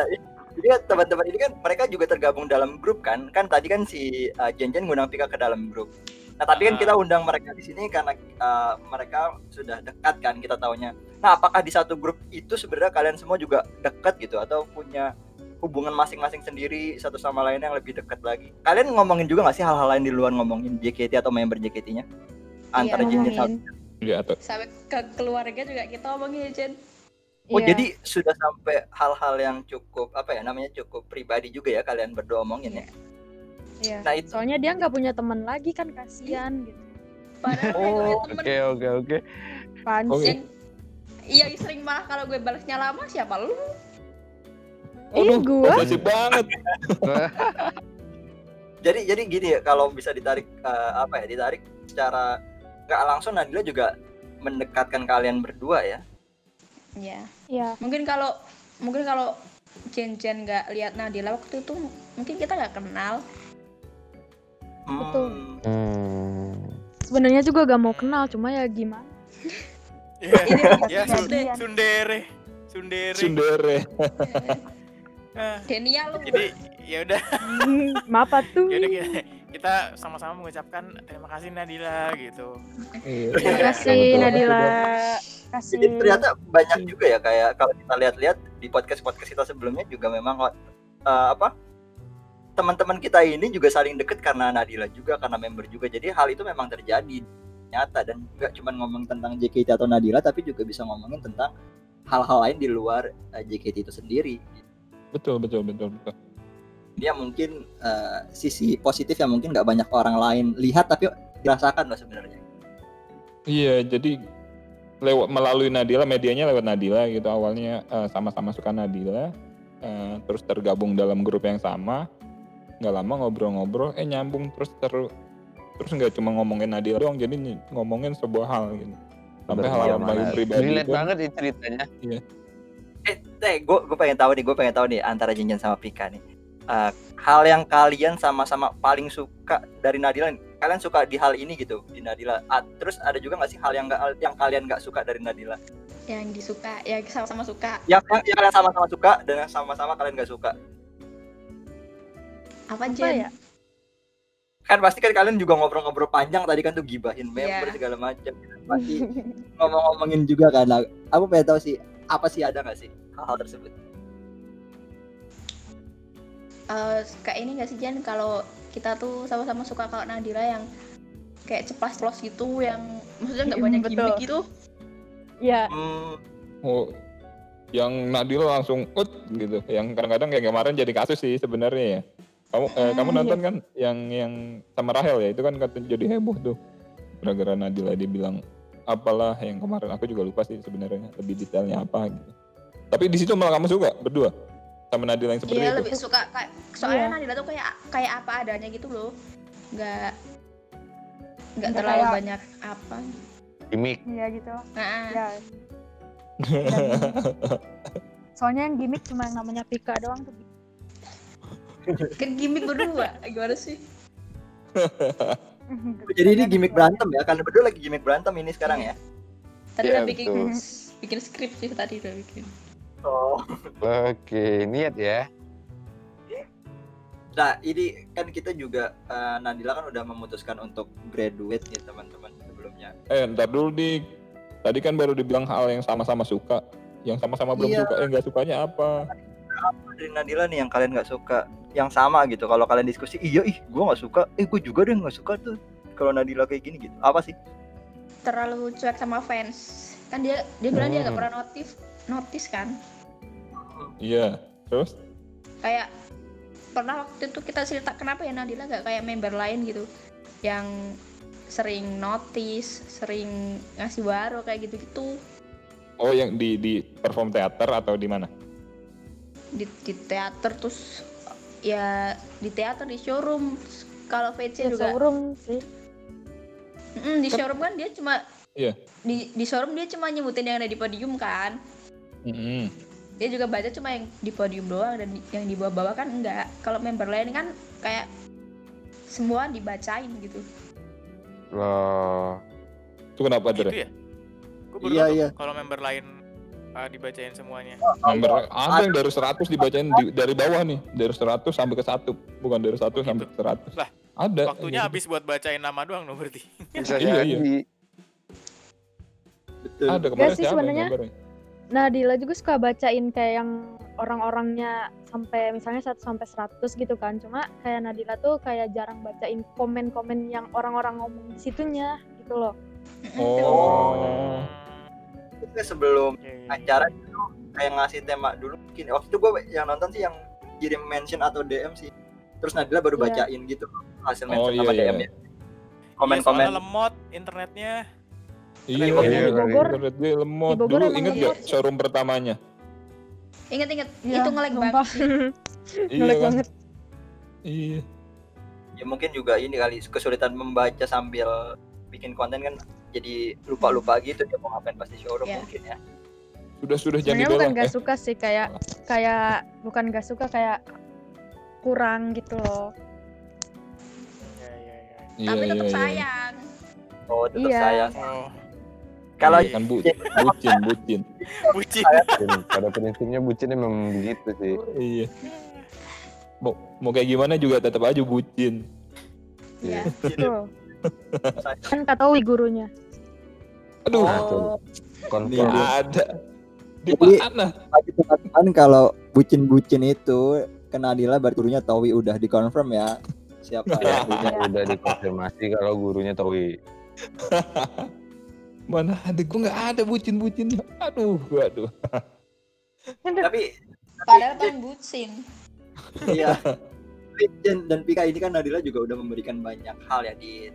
Jadi kan teman-teman ini kan mereka juga tergabung dalam grup kan. Kan tadi kan si uh, Jen Jen ngundang Pika ke dalam grup. Nah, tapi kan Ah. kita undang mereka di sini karena uh, mereka sudah dekat kan kita taunya. Nah, apakah di satu grup itu sebenarnya kalian semua juga dekat gitu atau punya hubungan masing-masing sendiri satu sama lain yang lebih dekat lagi? Kalian ngomongin juga nggak sih hal-hal lain di luar ngomongin JKT atau member JKT-nya? Antara Jen Jen sama ngomongin Iya atau sampai ke keluarga juga kita ngomongin ya Jen Oh Iya. jadi sudah sampai hal-hal yang cukup apa ya namanya cukup pribadi juga ya kalian berdua omongin ya. Iya. Nah itu soalnya dia nggak punya teman lagi kan kasihan gitu padahal Oh, Oke, oke, oke. Panci. Oke. yang iya sering malah kalau gue balasnya lama siapa lu Ih, gua posesif banget. jadi jadi gini ya kalau bisa ditarik eh, apa ya ditarik secara nggak langsung Nadila juga mendekatkan kalian berdua ya. Ya Iya. mungkin kalau mungkin kalau Jen Jen nggak lihat Nadila waktu itu mungkin kita nggak kenal Hmm, Betul. Hmm. Sebenarnya juga gak mau kenal, cuma ya gimana? Iya. ini Ya. Sundere. Sundere. Sundere. Ah, Denia lu Jadi ya udah, Maaf tuh. ya udah kita, sama-sama mengucapkan terima kasih Nadila gitu. Iya. Terima kasih. Nadila. Kasih. Jadi ternyata banyak juga ya kayak kalau kita lihat-lihat di podcast-podcast kita sebelumnya juga memang eh, apa teman-teman kita ini juga saling deket karena Nadila juga karena member juga. Jadi hal itu memang terjadi nyata dan nggak cuma ngomong tentang JKT atau Nadila tapi juga bisa ngomongin tentang hal-hal lain di luar eh, JKT itu sendiri. Betul betul betul betul. Dia mungkin eh, sisi positif yang mungkin nggak banyak orang lain lihat tapi dirasakan loh sebenarnya. Iya, jadi lewat melalui Nadila, medianya lewat Nadila gitu. Awalnya eh, sama-sama suka Nadila, eh, terus tergabung dalam grup yang sama. Nggak lama ngobrol-ngobrol, eh nyambung terus ter terus nggak cuma ngomongin Nadila doang jadi ngomongin sebuah hal gitu sampai hal Iya, hal paling pribadi Relate pun banget ini ceritanya. Eh, teh, gue gue pengen tahu nih, gue pengen tahu nih antara Jinjan sama Pika nih. Eh, hal yang kalian sama-sama paling suka dari Nadila, kalian suka di hal ini gitu di Nadila. Ah, terus ada juga nggak sih hal yang nggak yang kalian nggak suka dari Nadila? yang disuka ya sama-sama suka Yang yang, yang kalian sama-sama suka dan yang sama-sama kalian nggak suka. apa Apa Jen ya? Kan pasti kan kalian juga ngobrol-ngobrol panjang tadi kan tuh gibahin member Iya. segala macam. Pasti ngomong-ngomongin juga kan. Aku pengen tahu sih apa sih ada nggak sih hal-hal tersebut? Eh, kayak ini gak sih Jen? Kalau kita tuh sama-sama suka kalau Nadira yang kayak ceplas ceplos gitu yang maksudnya nggak Mm, banyak betul. gimmick gitu. Iya, Hmm, oh, yang Nadila langsung ut gitu. Yang kadang-kadang kayak kemarin jadi kasus sih sebenarnya ya. Kamu eh, Ah, kamu iya. nonton kan? Yang yang sama Rahel ya? Itu kan kata jadi heboh tuh. Gara-gara Nadila dibilang apalah yang kemarin aku juga lupa sih sebenarnya lebih detailnya apa gitu. Tapi di situ malah kamu suka berdua sama Nadila yang seperti Iya itu lebih suka kayak soalnya Iya. Nadila tuh kayak kayak apa adanya gitu loh nggak nggak terlalu kayak- banyak apa Gimik. iya gitu. nah Ya. Soalnya yang gimmick cuma yang namanya Pika doang tuh. kan gimmick berdua gimana sih jadi ini gimmick berantem ya? Karena berdua lagi gimmick berantem ini sekarang ya? tadi Iya, udah bikin betul. bikin skrip sih tadi udah bikin Oh. Oke, niat ya. Nah, ini kan kita juga eh, Nadila kan udah memutuskan untuk graduate ya teman-teman sebelumnya. eh ntar dulu dik tadi kan baru dibilang hal yang sama-sama suka yang sama-sama belum Iya. suka eh nggak sukanya apa Dari Nadila nih yang kalian nggak suka, yang sama gitu. Kalau kalian diskusi, iya ih, gua nggak suka. Eh, gue juga deh nggak suka tuh. Kalau Nadila kayak gini gitu. Apa sih? terlalu cuek sama fans kan dia dia bilang dia nggak Hmm. pernah notif notice kan iya. Terus? Kayak pernah waktu itu kita cerita kenapa ya Nadila gak kayak member lain gitu? Yang sering notice sering ngasih baru kayak gitu-gitu. Oh yang di di perform teater atau di mana? Di, di teater terus ya di teater di showroom. Kalau VC Ya, juga showroom sih. Mm, di showroom kan dia cuma Iya. di di showroom dia cuma nyebutin yang ada di podium kan. Mm-mm. Dia juga baca cuma yang di podium doang dan yang di bawah-bawah kan enggak kalau member lain kan kayak semua dibacain gitu Loh. itu kenapa gitu Dre? ya gue baru Iya, iya. kalau member lain uh, dibacain semuanya Member ada yang dari 100 dibacain di- dari bawah nih dari 100 sampai ke satu bukan dari 1 sampai ke 100 Lah, ada waktunya gitu. habis buat bacain nama doang dong berarti Bisa Iya, jadi. iya. Betul. ada kemarin sih siapa yang sebenarnya. Gambarnya? Nadila juga suka bacain kayak yang orang-orangnya sampai misalnya 1 sampai 100 gitu kan. Cuma kayak Nadila tuh kayak jarang bacain komen-komen yang orang-orang ngomong di situnya gitu loh. oh Itu sebelum Oke. acara itu kayak ngasih tema dulu mungkin. Waktu itu gue yang nonton sih yang kirim mention atau DM sih. Terus Nadila baru Iya. bacain gitu hasil Oh, mention iya, sama iya. DM ya. Iya, Komen-komen. soalnya lemot internetnya iya Di iya Bogor- internet gue lemot di Bogor dulu inget gak showroom pertamanya inget-inget Iya, itu ngelag sumpah. banget sih. iya Ngelag banget. iya Ya mungkin juga ini kali kesulitan membaca sambil bikin konten kan jadi lupa-lupa gitu dia mau ngapain pasti showroom Iya. mungkin ya. sudah sudah jangan Sebenarnya bukan gak eh, suka sih kayak kayak bukan gak suka kayak kurang gitu loh. ya ya ya iya, tapi tetap iya, iya. sayang Oh, tetap Iya. sayang. oh Kalau Iya. kan bu bucin bucin bucin Bucin. Pada prinsipnya bucin emang begitu sih. iya mau mau kayak gimana juga tetap aja bucin ya Betul. kan kata Wi gurunya. aduh Nah, tuh. Oh, Confirm. nggak ada di Jadi- mana teman-teman kalau bucin-bucin itu kena Nadila berarti gurunya Towi udah dikonfirm ya siapa Ya, gurunya. udah dikonfirmasi kalau gurunya Towi. mana ada gue nggak ada bucin bucin aduh aduh. Tapi padahal kan bucin. Iya. Dan, dan Pika ini kan Nadila juga udah memberikan banyak hal ya di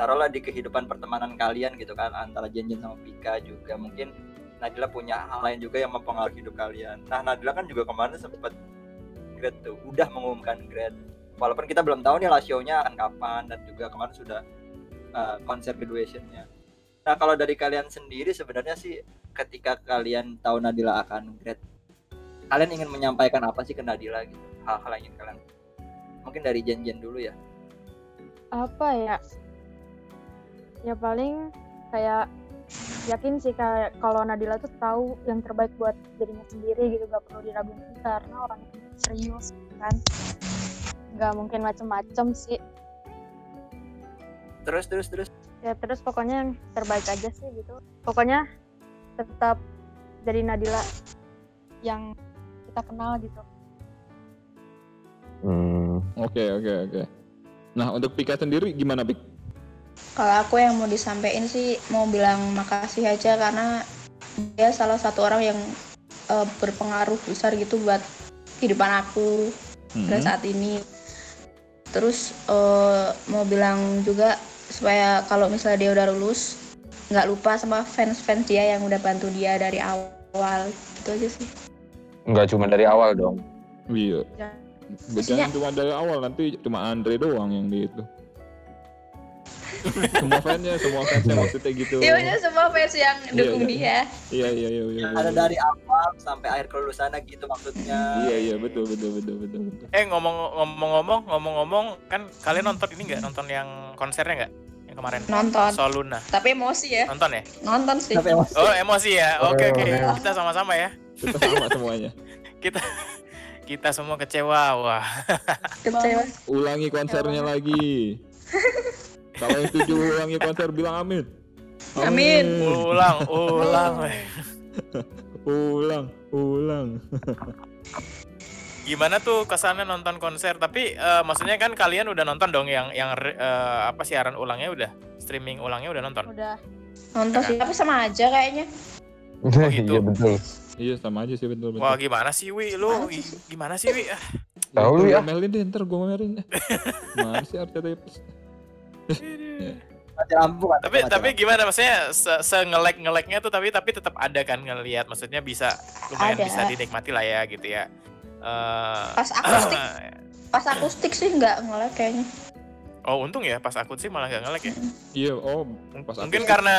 taruhlah di kehidupan pertemanan kalian gitu kan antara Jenjen sama Pika juga. Mungkin Nadila punya hal lain juga yang mempengaruhi hidup kalian. Nah Nadila kan juga kemarin sempat grad tuh udah mengumumkan grad walaupun kita belum tahu nih lah show-nya akan kapan dan juga kemarin sudah uh, konser graduation-nya. Nah kalau dari kalian sendiri sebenarnya sih ketika kalian tahu Nadila akan grad, kalian ingin menyampaikan apa sih ke Nadila gitu? Hal-hal yang ingin kalian mungkin dari Jen-Jen dulu ya. apa ya ya paling kayak yakin sih kayak kalau Nadila tuh tahu yang terbaik buat dirinya sendiri gitu gak perlu diragukan karena orangnya serius kan nggak mungkin macem-macem sih Terus terus terus. Ya terus pokoknya yang terbaik aja sih gitu pokoknya tetap jadi Nadila yang kita kenal gitu Hmm. Oke oke oke. Nah untuk Pika sendiri gimana Pik? Kalau aku yang mau disampaikan sih mau bilang makasih aja karena dia salah satu orang yang eh, berpengaruh besar gitu buat kehidupan aku pada Hmm. saat ini. Terus eh, mau bilang juga supaya kalau misalnya dia udah lulus nggak lupa sama fans-fans dia yang udah bantu dia dari awal gitu aja sih. Enggak cuma dari awal dong. Iya. Ya. Maksudnya- cuma dari awal nanti cuma Andre doang yang di itu. Semua fansnya, semua fansnya maksudnya gitu. Iya maksudnya semua fans yang Iya, dukung iya. dia. Iya iya iya iya. Ada iya. dari awal sampai akhir kelulusannya gitu maksudnya. Iya iya betul betul betul betul betul. Eh ngomong ngomong-ngomong ngomong-ngomong kan kalian nonton ini nggak nonton yang konsernya nggak yang kemarin? Nonton. Soal Luna. Tapi emosi ya. Nonton ya? Nonton sih. Tapi emosi. Oh emosi ya. Oke oke. Oh. Kita sama-sama ya. Kita sama semuanya. Kita semua kecewa. Wah. Kecewa. Ulangi konsernya lagi. Kalau yang setuju ulangi konser bilang amin. Amin. Ulang ulang. Ulang, ulang. Gimana tuh kesannya nonton konser? Tapi eh, maksudnya kan kalian udah nonton dong yang yang eh, apa siaran ulangnya udah streaming ulangnya udah nonton. udah Nonton sih. Tapi sama aja kayaknya. gitu. Iya betul. Iya sama aja sih betul betul. Wah gimana sih Wi lu? Gimana sih Wi? Ah, Tahu lu ya. Melin deh, ntar gue melin. Mana sih RCTI lampu kan. tapi mati tapi lampu. gimana maksudnya se, se ngelek ngeleknya tuh tapi tapi tetap ada kan ngelihat maksudnya bisa lumayan Ada. bisa dinikmati lah ya gitu ya. Eh Pas akustik, pas akustik sih nggak ngelek kayaknya. oh untung ya pas aku sih malah nggak ngelek ya. Iya, oh pas Mungkin aku- karena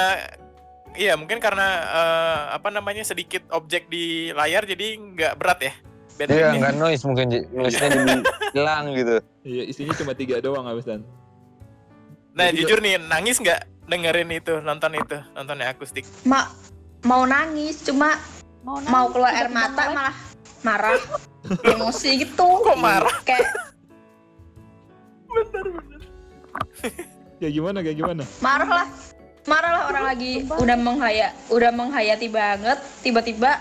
iya mungkin karena eh, apa namanya sedikit objek di layar jadi nggak berat ya. Iya nggak noise mungkin noise-nya jadi hilang gitu. Iya, isinya cuma tiga doang abisan. Nah Jadi jujur nih nangis nggak dengerin itu nonton itu nontonnya akustik. Ma mau nangis cuma mau mau nangis, keluar air mata malah marah emosi gitu Kok marah? Ya gimana, kayak gimana? marah lah marah lah orang lagi udah menghayat udah menghayati banget tiba-tiba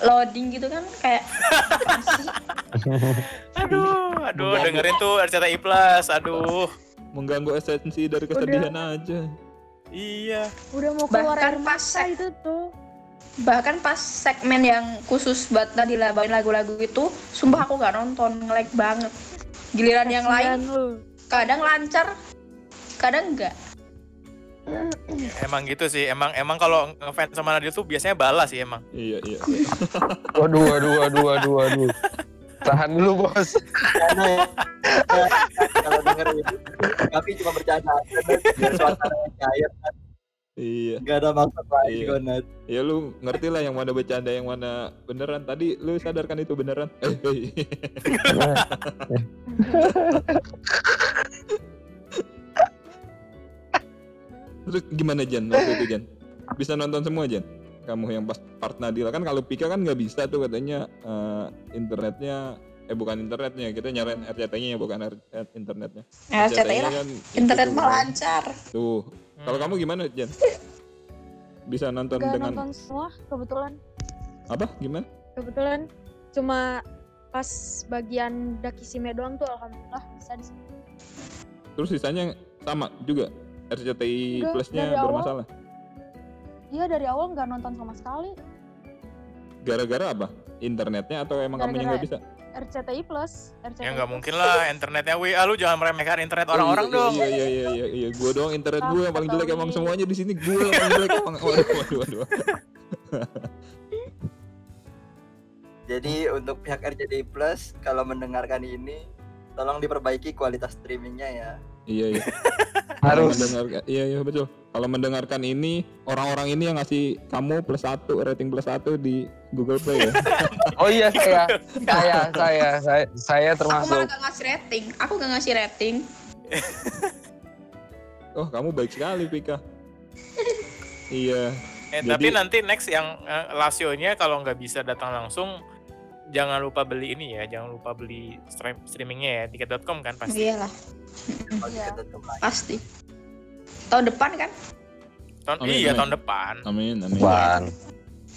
loading gitu kan kayak? Aduh, aduh dengerin tuh RCTI Plus. Aduh. Mengganggu esensi dari kesedihan aja. Iya. udah mau keluar Bahkan air pas mata itu tuh bahkan pas segmen yang khusus buat tadi bawain lagu-lagu itu sumpah aku nggak nonton ngelek banget giliran yang lain lu kadang lancar kadang enggak Emang gitu sih. Emang emang kalau ngefans sama Nadil tuh biasanya balas sih emang. Iya, iya. Waduh, waduh, waduh, waduh, waduh. Tahan dulu bos. Karena kalau denger itu tapi cuma bercanda biar suasana cair kan. Iya. Gak ada maksud lain Iya. kok Nat. Ya lu ngerti lah yang mana bercanda, yang mana beneran. Tadi lu sadarkan itu beneran. Eh, eh. Terus gimana Jan waktu itu Jan? Bisa nonton semua Jan? Kamu yang pas part Nadila kan kalau Pika kan nggak bisa tuh katanya eh, internetnya eh bukan internetnya kita nyalain RCTI-nya bukan R- eh, internetnya. RCTI lah kan internet mah lancar Tuh. Kalau Hmm. kamu gimana Jan? Bisa nonton Gak dengan nonton semua kebetulan apa? Gimana? kebetulan cuma pas bagian Dakisime doang tuh alhamdulillah bisa di situ. Terus sisanya sama juga RCTI Enggak, Plusnya awal. Iya dari awal nggak nonton sama sekali Gara-gara apa? Internetnya atau emang kamu yang nggak bisa? RCTI Plus RCTI Ya nggak mungkin lah internetnya WA lu jangan meremehkan internet orang-orang Oh, iya, dong. Iya iya iya iya, iya. Gua doang internet gue yang paling jelek emang semuanya di sini gue yang paling jelek emang. Waduh waduh waduh. Jadi untuk pihak RCTI Plus kalau mendengarkan ini tolong diperbaiki kualitas streamingnya ya. Iya iya. Harus. iya iya betul. Kalau mendengarkan ini orang-orang ini yang ngasih kamu plus satu rating plus satu di Google Play ya. Oh iya saya, saya, saya, saya, saya Aku malah termasuk. gak ngasih rating. Aku gak ngasih rating. Oh kamu baik sekali Pika. iya. Eh, Jadi- tapi nanti next yang eh, Lasio-nya kalau nggak bisa datang langsung jangan lupa beli ini ya, jangan lupa beli stream streamingnya ya, tiket.com kan pasti. Iyalah, Iya. tutup lagi. pasti. Tahun depan kan? Tahun, Amin, iya amin. tahun depan. Amin amin. Wan.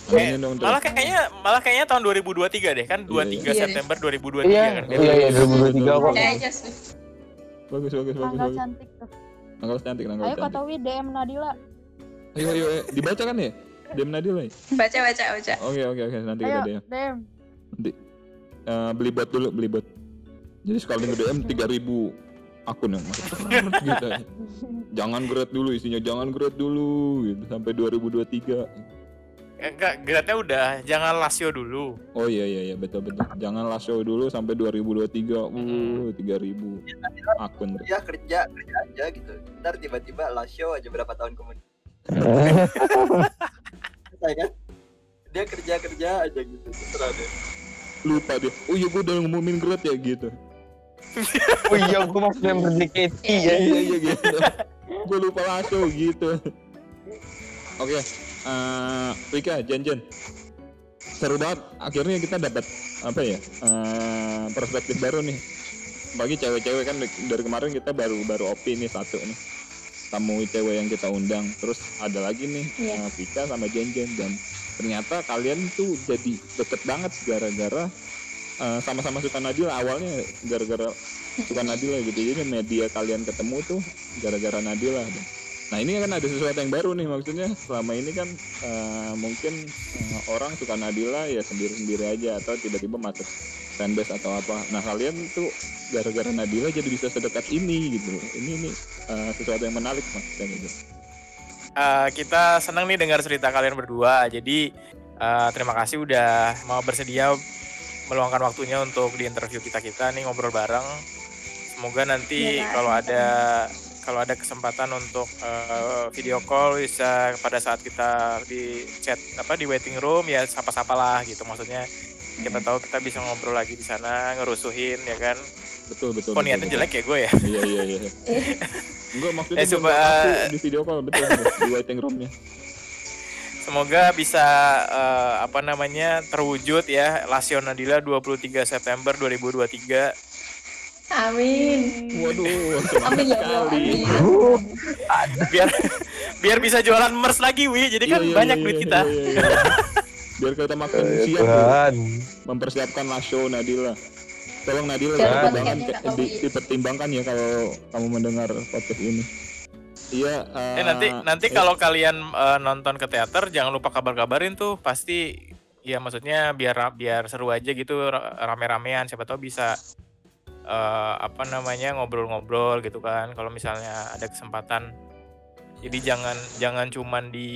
Amin dong. Malah kayaknya malah kayaknya tahun 2023 deh kan 23 Iya, iya. September 2023 Iya, kan. iya, iya, 2023 kok. Ya aja sih. Bagus bagus bagus Tanggal bagus. cantik tuh. Tanggal cantik tanggal Ayo Kak. Towi DM Nadila. Ayo ayo ayo. dibaca kan ya? Dem Nadila ya? Baca, baca, baca. Oke oke oke nanti Ayo kita DM. DM. Nanti eh, beli bot dulu beli bot. Jadi sekali nge DM 3000 akun yang masuk gitu. Jangan grade dulu isinya, jangan grade dulu gitu sampai 2023. Eh, Enggak, grade-nya udah, jangan Lasio dulu. Oh iya iya iya betul betul. Jangan last show dulu sampai 2023. Uh, 3000 akun. Ya kerja kerja aja gitu. Ntar tiba-tiba last show aja berapa tahun kemudian. Saya kan dia kerja kerja aja gitu. Deh. Lupa dia. Oh iya gue udah ngumumin grade ya gitu. Oh iya, gue masih member JKT ya. iya iya gitu. gue lupa show gitu. Oke, eh Rika, Jen Jen. Seru banget. Akhirnya kita dapat apa ya? eh, perspektif baru nih. Bagi cewek-cewek kan dari kemarin kita baru baru opi nih satu nih. Tamu cewek yang kita undang. Terus ada lagi nih Iya. eh, Vika sama Jen Jen dan ternyata kalian tuh jadi deket banget gara-gara eh, sama-sama suka Nadila awalnya gara-gara suka Nadila gitu. Jadi media kalian ketemu tuh gara-gara Nadila nah ini kan ada sesuatu yang baru nih maksudnya. Selama ini kan eh, mungkin eh, orang suka Nadila ya sendiri-sendiri aja atau tiba-tiba masuk fanbase atau apa. Nah kalian tuh gara-gara Nadila jadi bisa sedekat ini gitu. Ini ini eh, sesuatu yang menarik maksudnya gitu Eh, kita senang nih dengar cerita kalian berdua. Jadi eh, terima kasih udah mau bersedia meluangkan waktunya untuk di interview kita kita nih ngobrol bareng. Semoga nanti Kak. kalau ada kalau ada kesempatan untuk eh, video call bisa pada saat kita di chat apa di waiting room ya sapa-sapa lah gitu maksudnya kita tahu kita bisa ngobrol lagi di sana ngerusuhin ya kan betul betul kok niatnya jelek ya gue ya iya iya iya enggak maksudnya Eh, coba- aku di video call betul, betul di waiting roomnya Semoga bisa eh, apa namanya terwujud ya Lasio Nadila 23 September 2023. Amin. waduh Amin ya Allah. sekali. Amin. Biar biar bisa jualan merch lagi Wi. Jadi kan Iya, iya, banyak iya, duit iya, kita. iya, iya. biar kita makin Eh, siap Tuhan. mempersiapkan last show Nadila tolong Nadila Jangan jangan di- dipertimbangkan ya kalau kamu mendengar podcast ini. Iya Eh nanti nanti eh, kalau kalian eh, nonton ke teater jangan lupa kabar-kabarin tuh. Pasti ya maksudnya biar biar seru aja gitu ra- rame-ramean. Siapa tahu bisa eh, apa namanya ngobrol-ngobrol gitu kan. Kalau misalnya ada kesempatan jadi jangan jangan cuman di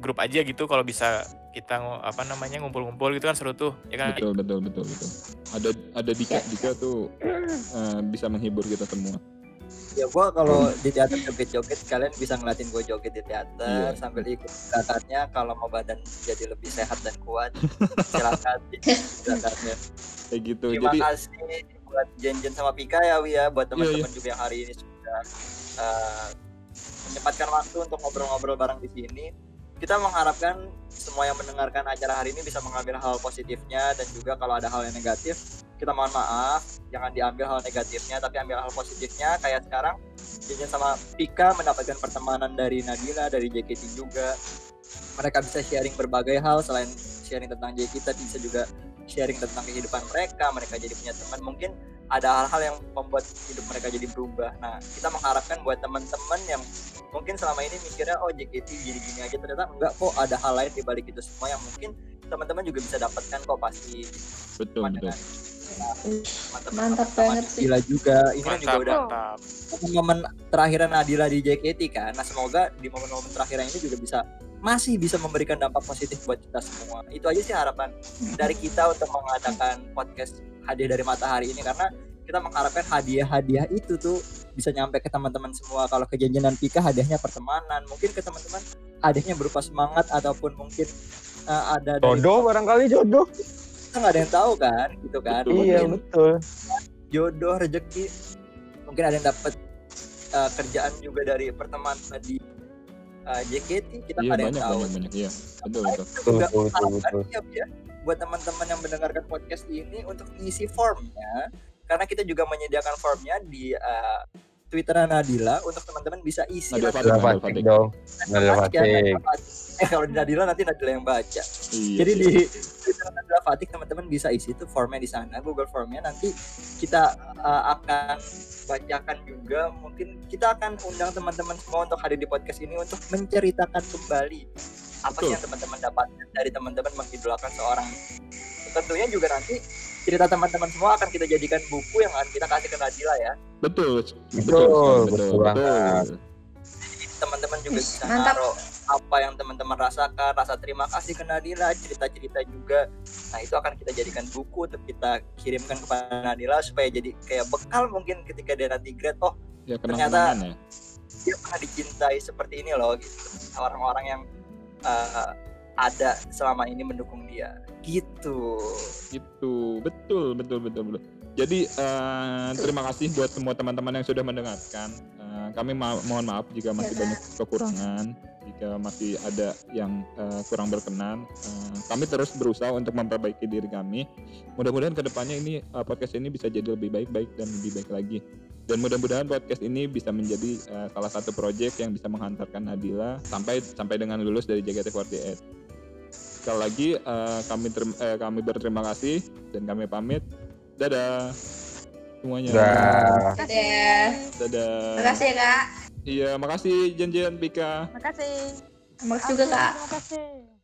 grup aja gitu kalau bisa kita apa namanya ngumpul-ngumpul gitu kan seru tuh ya kan? Betul betul betul betul. Ada ada Dika Dika tuh eh, bisa menghibur kita semua. Ya gua kalau di teater joget-joget kalian bisa ngeliatin gua joget di teater Iya. sambil ikut gerakannya. Kalau mau badan jadi lebih sehat dan kuat silakan gerakannya. kayak gitu. Terima jadi kasih buat Jen-Jen sama Pika ya Wi ya buat Iya, teman-teman juga yang hari ini sudah eh, menyempatkan waktu untuk ngobrol-ngobrol bareng di sini. Kita mengharapkan semua yang mendengarkan acara hari ini bisa mengambil hal positifnya dan juga kalau ada hal yang negatif kita mohon maaf. Jangan diambil hal negatifnya tapi ambil hal positifnya. Kayak sekarang Jen sama Pika mendapatkan pertemanan dari Nadila dari JKT juga. Mereka bisa sharing berbagai hal. Selain sharing tentang JKT bisa juga sharing tentang kehidupan mereka. Mereka jadi punya teman. Mungkin ada hal-hal yang membuat hidup mereka jadi berubah. Nah kita mengharapkan buat teman-teman yang mungkin selama ini mikirnya oh JKT gini-gini aja ternyata enggak kok ada hal lain di balik itu semua yang mungkin teman-teman juga bisa dapatkan kok pasti. Betul betul. dengan teman-teman Mantap teman banget sih. Nadila juga. Ini kan juga mantap udah mantap momen terakhir Nadila di JKT kan. Nah semoga di momen-momen terakhir ini juga bisa masih bisa memberikan dampak positif buat kita semua. Itu aja sih harapan dari kita untuk mengadakan podcast hadiah dari matahari ini karena kita mengharapkan hadiah-hadiah itu tuh bisa nyampe ke teman-teman semua kalau ke Jenjen dan Pika hadiahnya pertemanan mungkin ke teman-teman hadiahnya berupa semangat ataupun mungkin uh, ada dari Jodoh barangkali jodoh. kita nggak ada yang tahu kan gitu kan Iya mungkin betul. jodoh rezeki mungkin ada yang dapat uh, kerjaan juga dari pertemanan di uh, JKT kita Iya ada yang banyak tahu banyak banyak iya. Betul betul. itu juga Betul, betul, harapan betul. ya, ya buat teman-teman yang mendengarkan podcast ini untuk mengisi formnya karena kita juga menyediakan formnya di uh, Twitter Nadila untuk teman-teman bisa isi Nadila. Fatik, Nadila Nadila Fatik. Nadila Fatik Fatik. Nadila Fatik. Eh kalau di Nadila nanti Nadila yang baca. Iya. Jadi iya. di Nadila Fatik teman-teman bisa isi itu formnya di sana, Google formnya nanti kita uh, akan bacakan juga. Mungkin kita akan undang teman-teman semua untuk hadir di podcast ini untuk menceritakan kembali apa Betul. sih yang teman-teman dapatkan dari teman-teman mengidolakan seorang. Tentunya juga nanti cerita teman-teman semua akan kita jadikan buku yang akan kita kasih ke Nadila ya. betul Betul, betul betul banget. teman-teman juga bisa Mantap. naruh apa yang teman-teman rasakan rasa terima kasih ke Nadila cerita-cerita juga. Nah itu akan kita jadikan buku untuk kita kirimkan kepada Nadila supaya jadi kayak bekal mungkin ketika dia nanti grade oh ya Ternyata- ya. dia pernah dicintai seperti ini loh gitu. Orang-orang yang uh, ada selama ini mendukung dia. Gitu. Itu betul betul betul betul. Jadi eh, terima kasih buat semua teman-teman yang sudah mendengarkan. Eh, kami ma- mohon maaf jika masih Ya. banyak kekurangan, jika masih ada yang eh, kurang berkenan. Eh, kami terus berusaha untuk memperbaiki diri kami. Mudah-mudahan ke depannya ini eh, podcast ini bisa jadi lebih baik-baik dan lebih baik lagi. Dan mudah-mudahan podcast ini bisa menjadi eh, salah satu proyek yang bisa menghantarkan Nadila sampai sampai dengan lulus dari JKT48 sekali lagi eh, kami terima- eh, kami berterima kasih dan kami pamit dadah semuanya Dah. Dadah. dadah Makasih ya kak. Iya makasih janjian Pika Makasih. Makasih juga kak. Terima kasih.